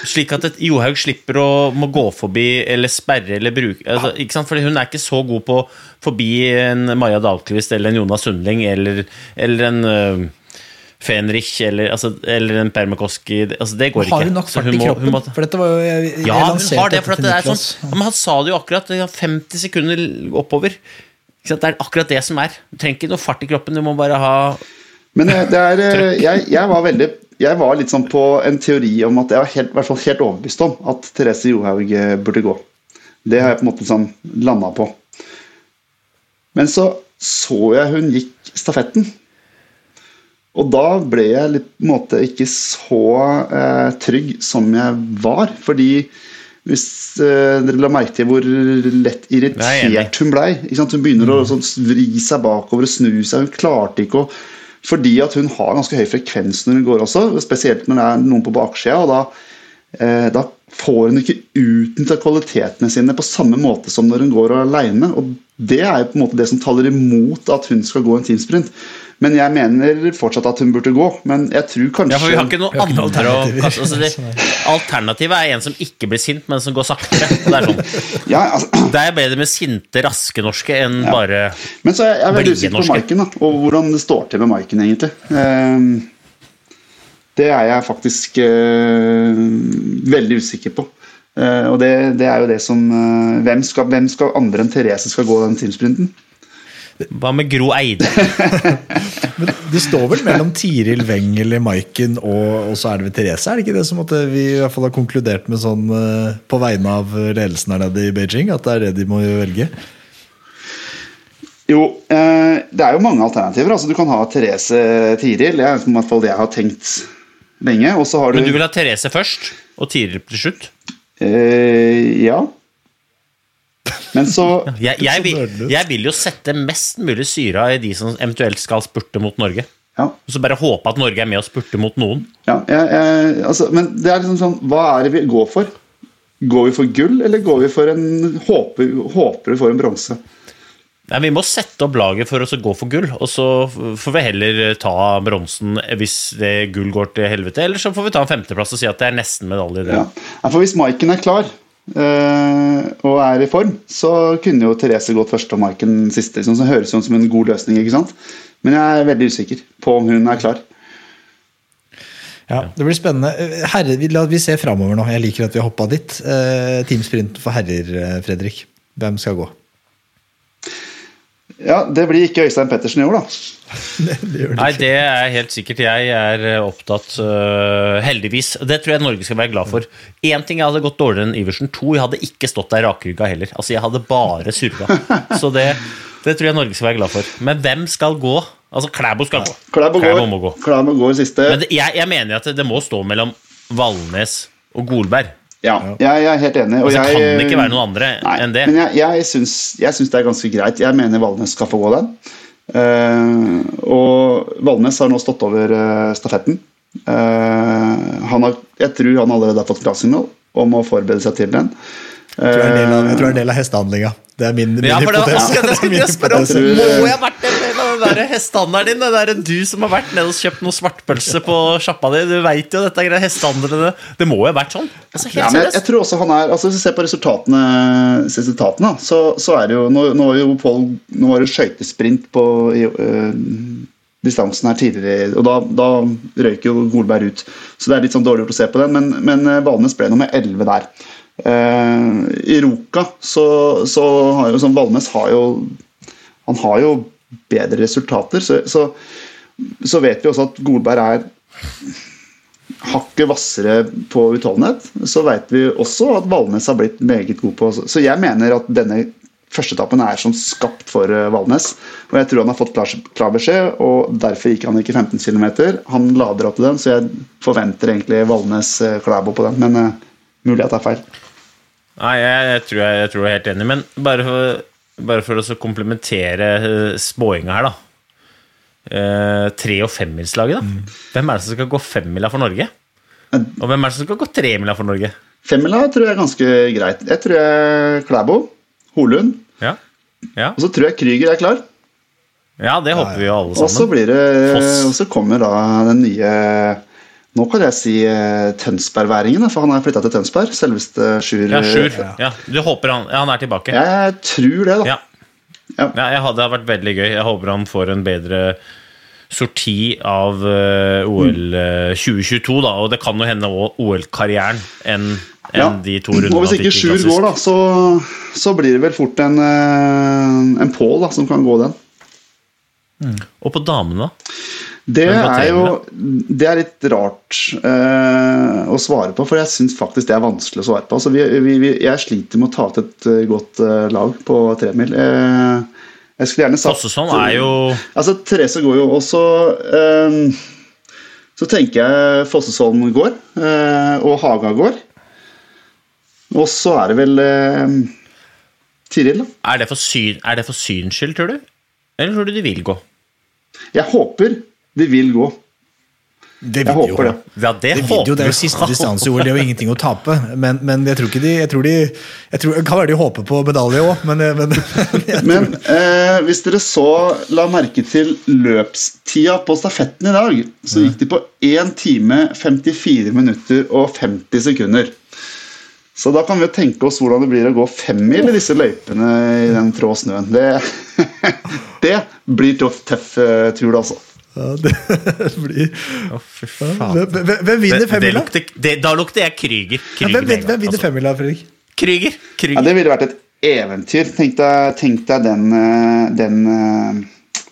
S5: Slik at et Johaug slipper å må gå forbi eller sperre eller bruke altså, ikke sant? Fordi Hun er ikke så god på forbi en Maja Dahlqvist eller en Jonas Sundling eller, eller en Fenrich eller, altså, eller en Permakoski altså, Det går ikke.
S3: Har hun nok fart
S5: hun
S3: i kroppen?
S5: må-
S3: For dette var jo jeg, jeg
S5: Ja, hun har det. For at det er sånn, ja, men han sa det jo akkurat. Er 50 sekunder oppover. Ikke sant? Det er akkurat det som er. Du trenger ikke noe fart i kroppen. Du må bare ha
S4: Men eh, det er, eh, jeg, jeg var veldig Jeg var litt sånn på en teori om at jeg var helt, i hvert fall helt overbevist om at Therese Johaug eh, burde gå. Det har jeg på en måte sånn landa på. Men så så jeg hun gikk stafetten. Og da ble jeg litt, på en måte ikke så eh, trygg som jeg var. Fordi hvis eh, dere la merke til hvor lett
S5: er
S4: irritert hun blei. Hun begynner å sånn, vri seg bakover og snu seg. Hun klarte ikke å Fordi at hun har ganske høy frekvens når hun går også, spesielt når det er noen på baksida. Og da, eh, da får hun ikke utnytta kvalitetene sine på samme måte som når hun går aleine. Og det er jo på en måte det som taler imot at hun skal gå en teamsprint. Men jeg mener fortsatt at hun burde gå. Men jeg tror kanskje
S5: Ja, for vi har ikke noen
S3: annet alternativ.
S5: andre
S3: alternativer.
S5: altså det, Alternativet er en som ikke blir sint, men som går saktere. Det er, sånn.
S4: ja, altså,
S5: det er bedre med sinte, raske norske enn bare
S4: Men så er jeg, jeg veldig usikker på. Maiken, da, og hvordan det står til med Maiken, egentlig. Ehm, det er jeg faktisk uh, veldig usikker på. Uh, og det, det er jo det som uh, hvem, skal, hvem skal andre enn Therese skal gå den teamsprinten?
S5: Hva med Gro Eide?
S3: Det står vel mellom Tiril Wengel i Maiken og, og så er det ved Therese? Er det ikke det som at vi i hvert fall har konkludert med sånn eh, på vegne av ledelsen her nede i Beijing? At det er det de må velge?
S4: Jo, eh, det er jo mange alternativer. Altså, du kan ha Therese Tiril. Det er i hvert fall det jeg har tenkt lenge. Har du,
S5: Men du vil ha Therese først, og Tiril til slutt?
S4: eh, Ja. Men så
S5: Jeg, jeg, vil, jeg vil jo sette mest mulig syre i de som eventuelt skal spurte mot Norge.
S4: Ja.
S5: Og så bare håpe at Norge er med og spurte mot noen.
S4: Ja, jeg, altså, men det er liksom sånn Hva er det vi går for? Går vi for gull, eller går vi for en Håper, håper vi får en bronse?
S5: Nei, Vi må sette opp laget for å gå for gull, og så får vi heller ta bronsen hvis det gull går til helvete. Eller så får vi ta en femteplass og si at det er nesten medalje.
S4: Ja. Ja, for hvis Maiken er klar og er i form, så kunne jo Therese gått første og Maiken siste. Sånn, så høres ut som en god løsning, ikke sant? Men jeg er veldig usikker på om hun er klar.
S3: Ja, Det blir spennende. Herre, vi, la, vi ser framover nå. Jeg liker at vi har hoppa dit. Eh, Teamsprint for herrer, eh, Fredrik. Hvem skal gå?
S4: Ja, Det blir ikke Øystein Pettersen i år, da.
S3: det, det
S5: Nei, det er helt sikkert. Jeg er eh, opptatt, uh, heldigvis. Det tror jeg Norge skal være glad for. Én ting jeg hadde gått dårligere enn Iversen. To, jeg hadde ikke stått der rakrygga heller. Altså, Jeg hadde bare surra. Så det, det tror jeg Norge skal være glad for. Men hvem skal gå? Altså, Klæbo skal gå.
S4: Klæbo
S5: Klæbo
S4: går,
S5: må gå.
S4: Klæbo går siste.
S5: Men det, jeg, jeg mener at det, det må stå mellom Valnes og Golberg.
S4: Ja, jeg, jeg er helt enig. Og
S5: Altså,
S4: jeg,
S5: kan det ikke være noen andre
S4: Nei,
S5: enn det?
S4: Men jeg, jeg, syns, jeg syns det er ganske greit. Jeg mener Valnes skal få gå den. Uh, og Valnes har nå stått over uh, stafetten. Uh, han har, jeg tror han allerede har fått klarsignal om å forberede seg til den.
S3: Jeg tror det er en del av, jeg tror det er en del av hestehandlinga. Det er min, min
S5: Ja, for det var akkurat det jeg skulle spørre om. Må jeg ha vært av den der hestehandelen din? Det er du som har vært nede og kjøpt noe svartpølse på sjappa di. Du veit jo dette greia hestehandlene. Det må jo ha vært sånn. Altså, helt
S4: Ja, men jeg, jeg tror også han er altså Hvis vi ser på resultatene, resultatene så, så er det jo Nå, nå, jo Paul, nå var det skøytesprint på i, øh, distansen her tidligere, og da, da røyk jo Golberg ut. Så det er litt sånn dårlig gjort å se på den, men, men øh, Valnes ble nummer 11 der. Eh, I Roka så, så har jo sånn Valnes har jo Han har jo bedre resultater, så, så, så vet vi også at Golberg er hakket hvassere på utholdenhet, så vet vi også at Valnes har blitt meget god på Så jeg mener at denne førsteetappen er som skapt for eh, Valnes. Og jeg tror han har fått klar, beskjed, og derfor gikk han ikke 15 km. Han lader opp til den, så jeg forventer egentlig Valnes eh, på den, men uh, mulig at det er feil.
S5: Nei, jeg, jeg tror jeg er helt enig, men bare for, bare for å komplementere eh, spåinga her, da. Eh, tre- og femmilslaget, da. Hvem er det som skal gå femmila for Norge? Og hvem er det som skal gå tremila for Norge?
S4: Femmila tror jeg er ganske greit. Jeg tror jeg Klæbo, Holund,
S5: Ja, ja.
S4: og så tror jeg Krüger er klar.
S5: ja det håper vi jo alle
S4: Og så
S5: sammen.
S4: blir det
S5: Foss.
S4: Og så kommer da den nye Nå kan jeg si eh, Tønsbergværingen, for han har flytta til Tønsberg. Selveste Sjur.
S5: Ja, Sjur. Ja, du håper han, ja, han er tilbake.
S4: Jeg tror det, da.
S5: Ja.
S4: Ja.
S5: Ja, jeg hadde, det har vært veldig gøy. Jeg håper han får en bedre sorti av eh, OL eh, 2022, da. Og det kan jo hende OL-karrieren enn en
S4: Ja.
S5: de to rundene.
S4: Og hvis ikke Sjur går, da, så, så blir det vel fort en, eh, en Pål som kan gå den.
S5: Og på damene, da?
S4: Det er jo det er litt rart eh, å svare på, for jeg syns faktisk det er vanskelig å svare på. Altså, vi, vi, jeg sliter med å ta ut et eh, godt eh, lag på tremil. Eh, jeg skulle gjerne sagt
S5: Fossesson er jo
S4: Altså, Therese går jo også eh, Så tenker jeg Fossesson går, eh, og Haga går. Og så er det vel eh, Tiril, da.
S5: Er det for, syn, er det for syns skyld, tror du? Eller tror du de vil gå?
S4: Jeg håper de vil gå.
S3: Det
S4: Jeg
S3: håper jo.
S4: det.
S5: Ja, det,
S3: Det, vil
S5: håper
S3: jo, det er jo siste distanse i OL, det er jo ingenting å tape. Men, men jeg tror ikke de Jeg tror de jeg tror, kan være de håper på medalje òg, men, men
S4: Men eh, hvis dere så la merke til løpstida på stafetten i dag, så gikk de på 1 time 54 minutter og 50 sekunder. Så da kan vi jo tenke oss hvordan det blir å gå femmil i disse løypene i den trå snøen. Det, det blir tøff, tøff eh, tur, altså.
S3: Ja, det blir
S5: Å, fy faen.
S3: Hvem, hvem- vinner
S5: det
S3: femmila?
S5: da lukter jeg Krüger.
S3: Ja, hvem, hvem,
S5: hvem
S3: vinner
S5: altså.
S3: femmila, Fredrik?
S5: Krüger.
S4: Ja, det ville vært et eventyr. Tenk deg, tenk deg den, eh, den uh,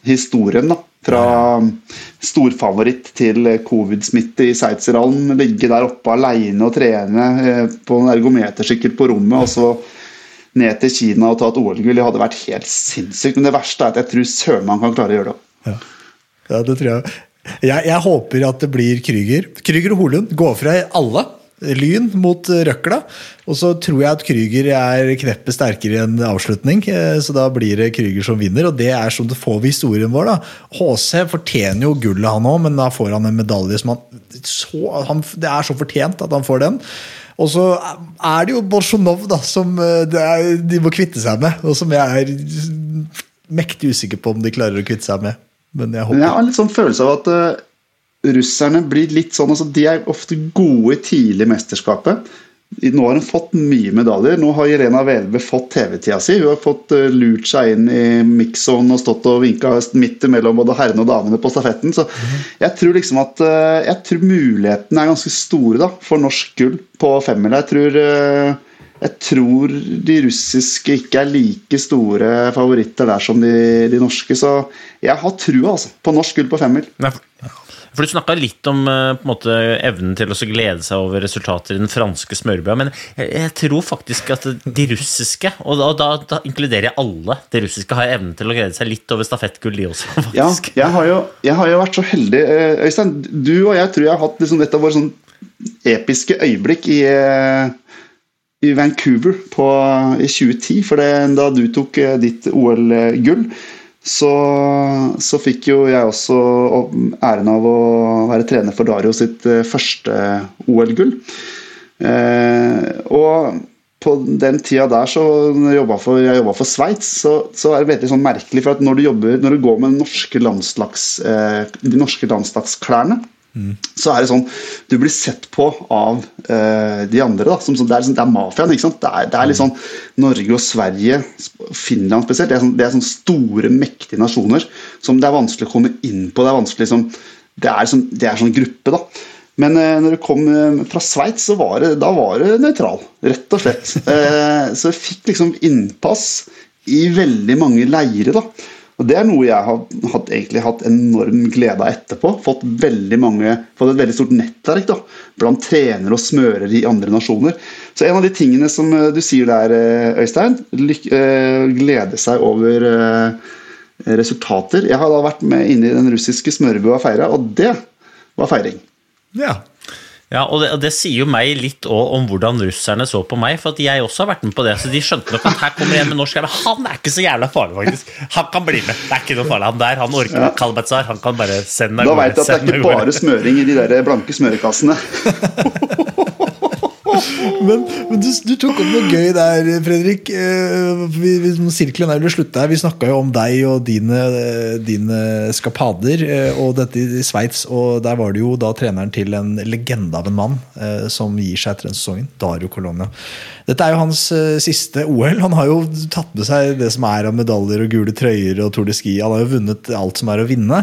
S4: historien, da. Fra storfavoritt til covid-smitte i Sveitserhallen. Ligge der oppe aleine og trene eh, på en ergometersykkel på rommet. og så ned til Kina og ta et OL-gull. Det hadde vært helt sinnssykt. Men det verste er at jeg tror søren man kan klare å gjøre det.
S3: Ja, det tror jeg. jeg. Jeg håper at det blir Krüger. Krüger og Holund går fra alle. Lyn mot røkla. Og så tror jeg at Krüger er kneppet sterkere enn avslutning. eh, Så da blir det Krüger som vinner, og det er som det får vi historien vår. da. HC fortjener jo gullet, han òg, men da får han en medalje som han, så, han Det er så fortjent at han får den. Og så er det jo Bolsjunov da, som eh, er, de må kvitte seg med, og som jeg er mektig usikker på om de klarer å kvitte seg med. Men jeg håper
S4: jeg har litt sånn følelse av at uh, russerne blir litt sånn altså De er ofte gode tidlig i mesterskapet, nå har hun fått mye medaljer. Nå har Jelena Welve fått TV-tida si. Hun har fått uh, lurt seg inn i mix-on og stått og vinka midt mellom både herrene og damene på stafetten. Så jeg tror liksom at uh, jeg tror mulighetene er ganske store da, for norsk gull på femmila. Jeg tror jeg tror de russiske ikke er like store favoritter der som de, de norske. Så jeg har trua altså, på norsk gull på femmil.
S5: For Du snakka litt om eh, måte, evnen til å glede seg over resultater i den franske smørbua, men jeg, jeg, tror faktisk at de russiske, og da, da, da, inkluderer jeg alle de russiske, har evnen til å glede seg litt over stafettgull, de også.
S4: faktisk. Ja, jeg har, jo, jeg har, jo, vært så heldig. Eh, Øystein, du og jeg tror jeg har hatt liksom et av våre sånn episke øyeblikk i eh, i Vancouver på, i 2010, for det, da du tok ditt OL-gull, så, så, fikk jo jeg også æren av å være trener for Dario sitt eh, første OL-gull. Eh, og på den tida der så jobba for, jeg jobba for Sveits, så, så, er det veldig sånn merkelig. For at når du, jobber, når du går med norske landslags, eh, de norske landslagsklærne, så er det sånn Du blir sett på av uh, de andre. da som, Det er, liksom, det er mafiaen. Det er, det er, litt sånn Norge og Sverige, Finland spesielt, det er, sånn, det er sånn store, mektige nasjoner som det er vanskelig å komme inn på. Det er vanskelig liksom, det er, sånn, det er sånn gruppe, da. Men uh, når du kom uh, fra Sveits, så var det, da var det nøytral, rett og slett. så jeg fikk liksom innpass i veldig mange leire. Og Det er noe jeg har hatt, egentlig hatt enorm glede av etterpå. Fått veldig mange, fått et veldig stort nettverk da, blant trenere og smører i andre nasjoner. Så en av de tingene som eh, du sier der, eh, Øystein, eh, glede seg over resultater. Jeg har da vært med inne i den russiske smørbua og feira, og det var feiring.
S3: Ja,
S5: ja, og det, og det, sier jo meg litt om hvordan russerne så på meg, for at jeg også har vært med på det. Så de skjønte nok at her kommer en med norsk jævla han er ikke så jævla farlig, faktisk. Han kan bli med. Det er ikke noe farlig. Han der, han orker ja. Kalbazar, han kan bare sende
S4: deg Da veit du at det er ikke bare smøring i de der blanke smørekassene.
S3: men, men du, du, tok opp noe gøy der, Fredrik. Eh, vi, vi, sirkelen er jo slutt der. Vi snakka jo om deg og dine, dine skapader eh, og dette i Sveits. Og der var det jo da treneren til en legende av en mann eh, som gir seg etter den sesongen. Dario Colonia. Dette er jo hans siste OL. Han har jo tatt med seg det som er av medaljer og gule trøyer og Tour de Ski. Han har jo vunnet alt som er å vinne.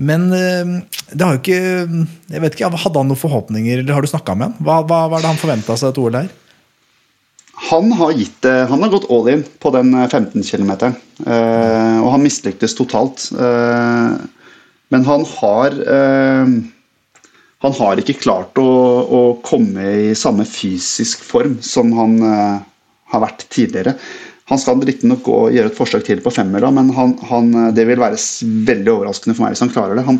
S3: Men det har jo ikke jeg vet ikke, Hadde han noen forhåpninger, eller har du snakka med han? Hva, hva var det han forventa seg et OL der?
S4: Han har, gitt, han har gått all in på den 15 km, eh, og han mislyktes totalt. Eh, men han har eh, Han har ikke klart å, å, komme i samme fysisk form som han har vært tidligere. Han skal riktignok gjøre et forsøk til på femmila, men han, han, det vil være veldig overraskende for meg hvis han klarer det. Han,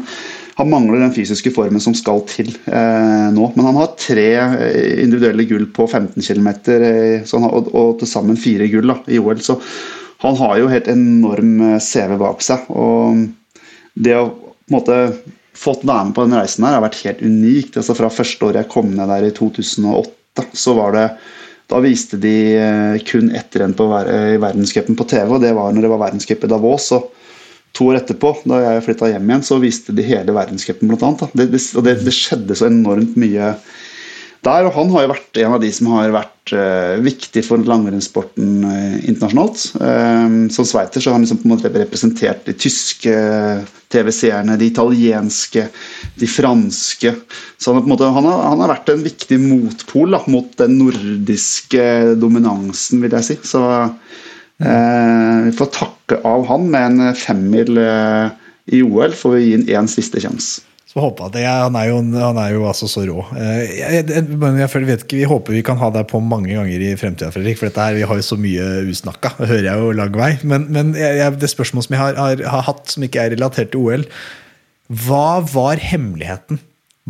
S4: han mangler den fysiske formen som skal til eh, nå. Men han har tre eh, individuelle gull på 15 km eh, og, og til sammen fire gull da, i OL. Så han har jo helt enorm eh, CV bak seg. Og det å på en måte fått være med på den reisen her har vært helt unikt. Altså Fra første året jeg kom ned der i 2008, så var det da viste de eh, kun ett renn i verdenscupen på TV, og det var når det var verdenscup i Davos. og To år etterpå, da jeg flytta hjem igjen, så viste de hele verdenscupen bl.a. Det, det, og det, det, skjedde så enormt mye der. Og han har jo vært en av de som har vært uh, viktig for langrennssporten uh, internasjonalt. Uh, som sveiter så har han liksom på en måte representert de tyske TV-seerne, de italienske, de franske. Så han, måte, han har, han har vært en viktig motpol da, mot den nordiske dominansen, vil jeg si. Så Eh, vi får takke av han med en femmil eh, i OL, får vi gi ham én siste sjanse.
S3: Så håper det, Han er jo, han er jo altså så rå. Eh, jeg, jeg, jeg, vet ikke, Vi håper vi kan ha deg på mange ganger i fremtida, Fredrik. For dette her, vi har jo så mye usnakka. Det hører jeg jo lang vei. Men, men det spørsmålet som jeg har, har, har, hatt, som ikke er relatert til OL Hva var hemmeligheten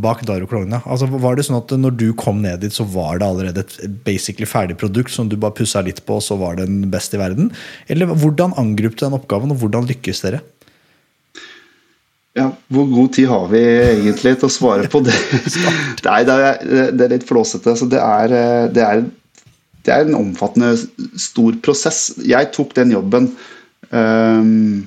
S3: bak Daro Klogna? Altså, var det sånn at når du kom ned dit, så var det allerede et basically ferdig produkt som du bare pussa litt på, og så var den best i verden? Eller hvordan angrep du den oppgaven, og hvordan lykkes dere?
S4: Ja, Hvor god tid har vi egentlig til å svare på det? Nei, det er, det er litt flåsete. Så det, er, det, er, det, er, en omfattende, stor prosess. Jeg tok den jobben um,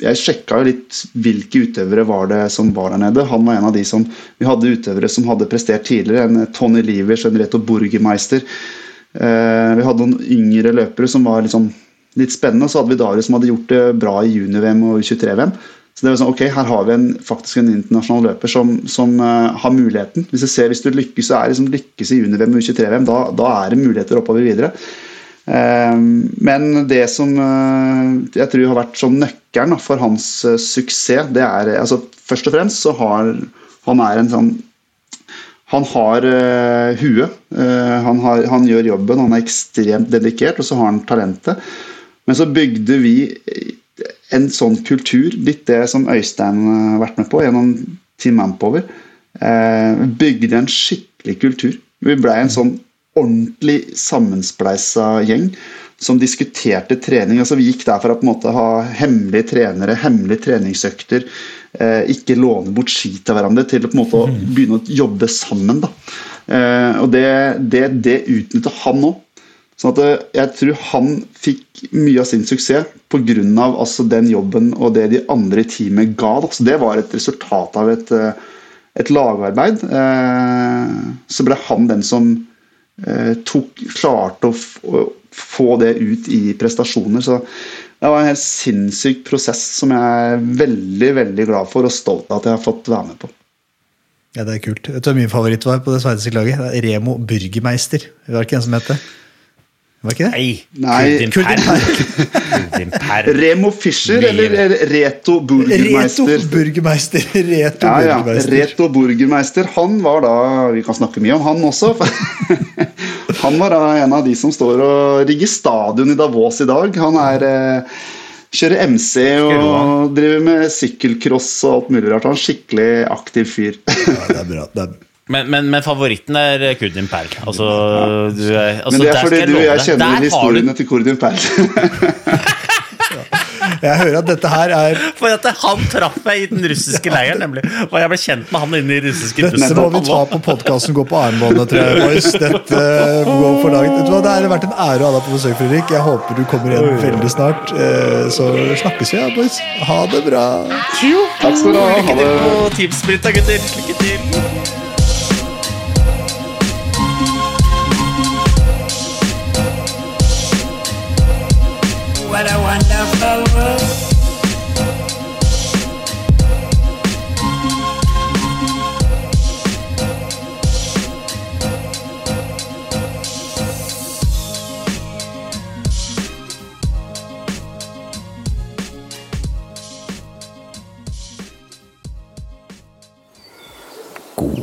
S4: jeg sjekka litt hvilke utøvere var det som var der nede. Han var en av de som Vi hadde utøvere som hadde prestert tidligere. En Tony Livers, en Reto Burgermeister. Eh, vi hadde noen yngre løpere som var liksom litt spennende. Så hadde vi Darius som hadde gjort det bra i junior-VM og U23-VM. Så det var sånn, ok, Her har vi en, faktisk en internasjonal løper som, som uh, har muligheten. Hvis du ser, hvis du lykkes, så er liksom lykkes i junior-VM og U23-VM, da, da, er det muligheter oppover videre. Uh, men det som uh, jeg tror har vært sånn nøkkelen for hans suksess, det er altså Først og fremst så har han er en sånn han har uh, huet. Uh, han, han, gjør jobben, han er ekstremt dedikert, og så har han talentet. Men så bygde vi en sånn kultur, litt det som Øystein har vært med på gjennom Team Manpower. Uh, bygde en skikkelig kultur. Vi blei en sånn ordentlig sammenspleisa gjeng som diskuterte trening. altså Vi gikk der for å på en måte ha hemmelige trenere, hemmelige treningsøkter. Eh, ikke låne bort ski til hverandre, til å på en måte mm. begynne å jobbe sammen. da. Eh, og Det, det, det utnytta han òg. Sånn at eh, jeg tror han fikk mye av sin suksess pga. Altså den jobben og det de andre i teamet ga. Da. Så Det var et resultat av et, et lagarbeid. Så ble han den som tok, klarte å få det ut i prestasjoner. Så det var en helt sinnssyk prosess som jeg er veldig veldig glad for og stolt av at jeg har fått være med på.
S3: Ja, Det er kult. Vet du hva min favoritt var på det sveitsiske laget? Remo Burgermeister. Var ikke en som het det? Var ikke det?
S5: Nei.
S4: Nei. Remo Fischer eller Reto Burgermeister?
S3: Reto Burgermeister. Reto
S4: ja, ja. Burgermeister. Reto Burgermeister. Han var da Vi kan snakke mye om han også. Han var da en av de som står og rigger stadion i Davos i dag. Han er eh, kjører MC og driver med sykkelcross og alt mulig rart. Han er en skikkelig aktiv fyr.
S3: Ja, det er bra. Det er...
S5: Men, men, men, favoritten er Kurdin Perl. Altså, du er, altså,
S4: men det er fordi du og jeg kjenner historiene du... til Kurdin Perl.
S3: Jeg hører at dette her er
S5: For at Han traff meg i den russiske leiren, nemlig. Og jeg ble kjent med han inne i russiske
S3: Dette må vi ta på podkasten Gå på armbåndet, tror jeg. Boys. Dette går for langt. Det har vært en ære å ha deg på besøk, Fredrik. Jeg håper du kommer igjen veldig snart. Eh, så snakkes vi, ja, boys. Ha det bra.
S4: Takk skal du ha.
S5: Lykke til på Teamsplita, gutter. Lykke til.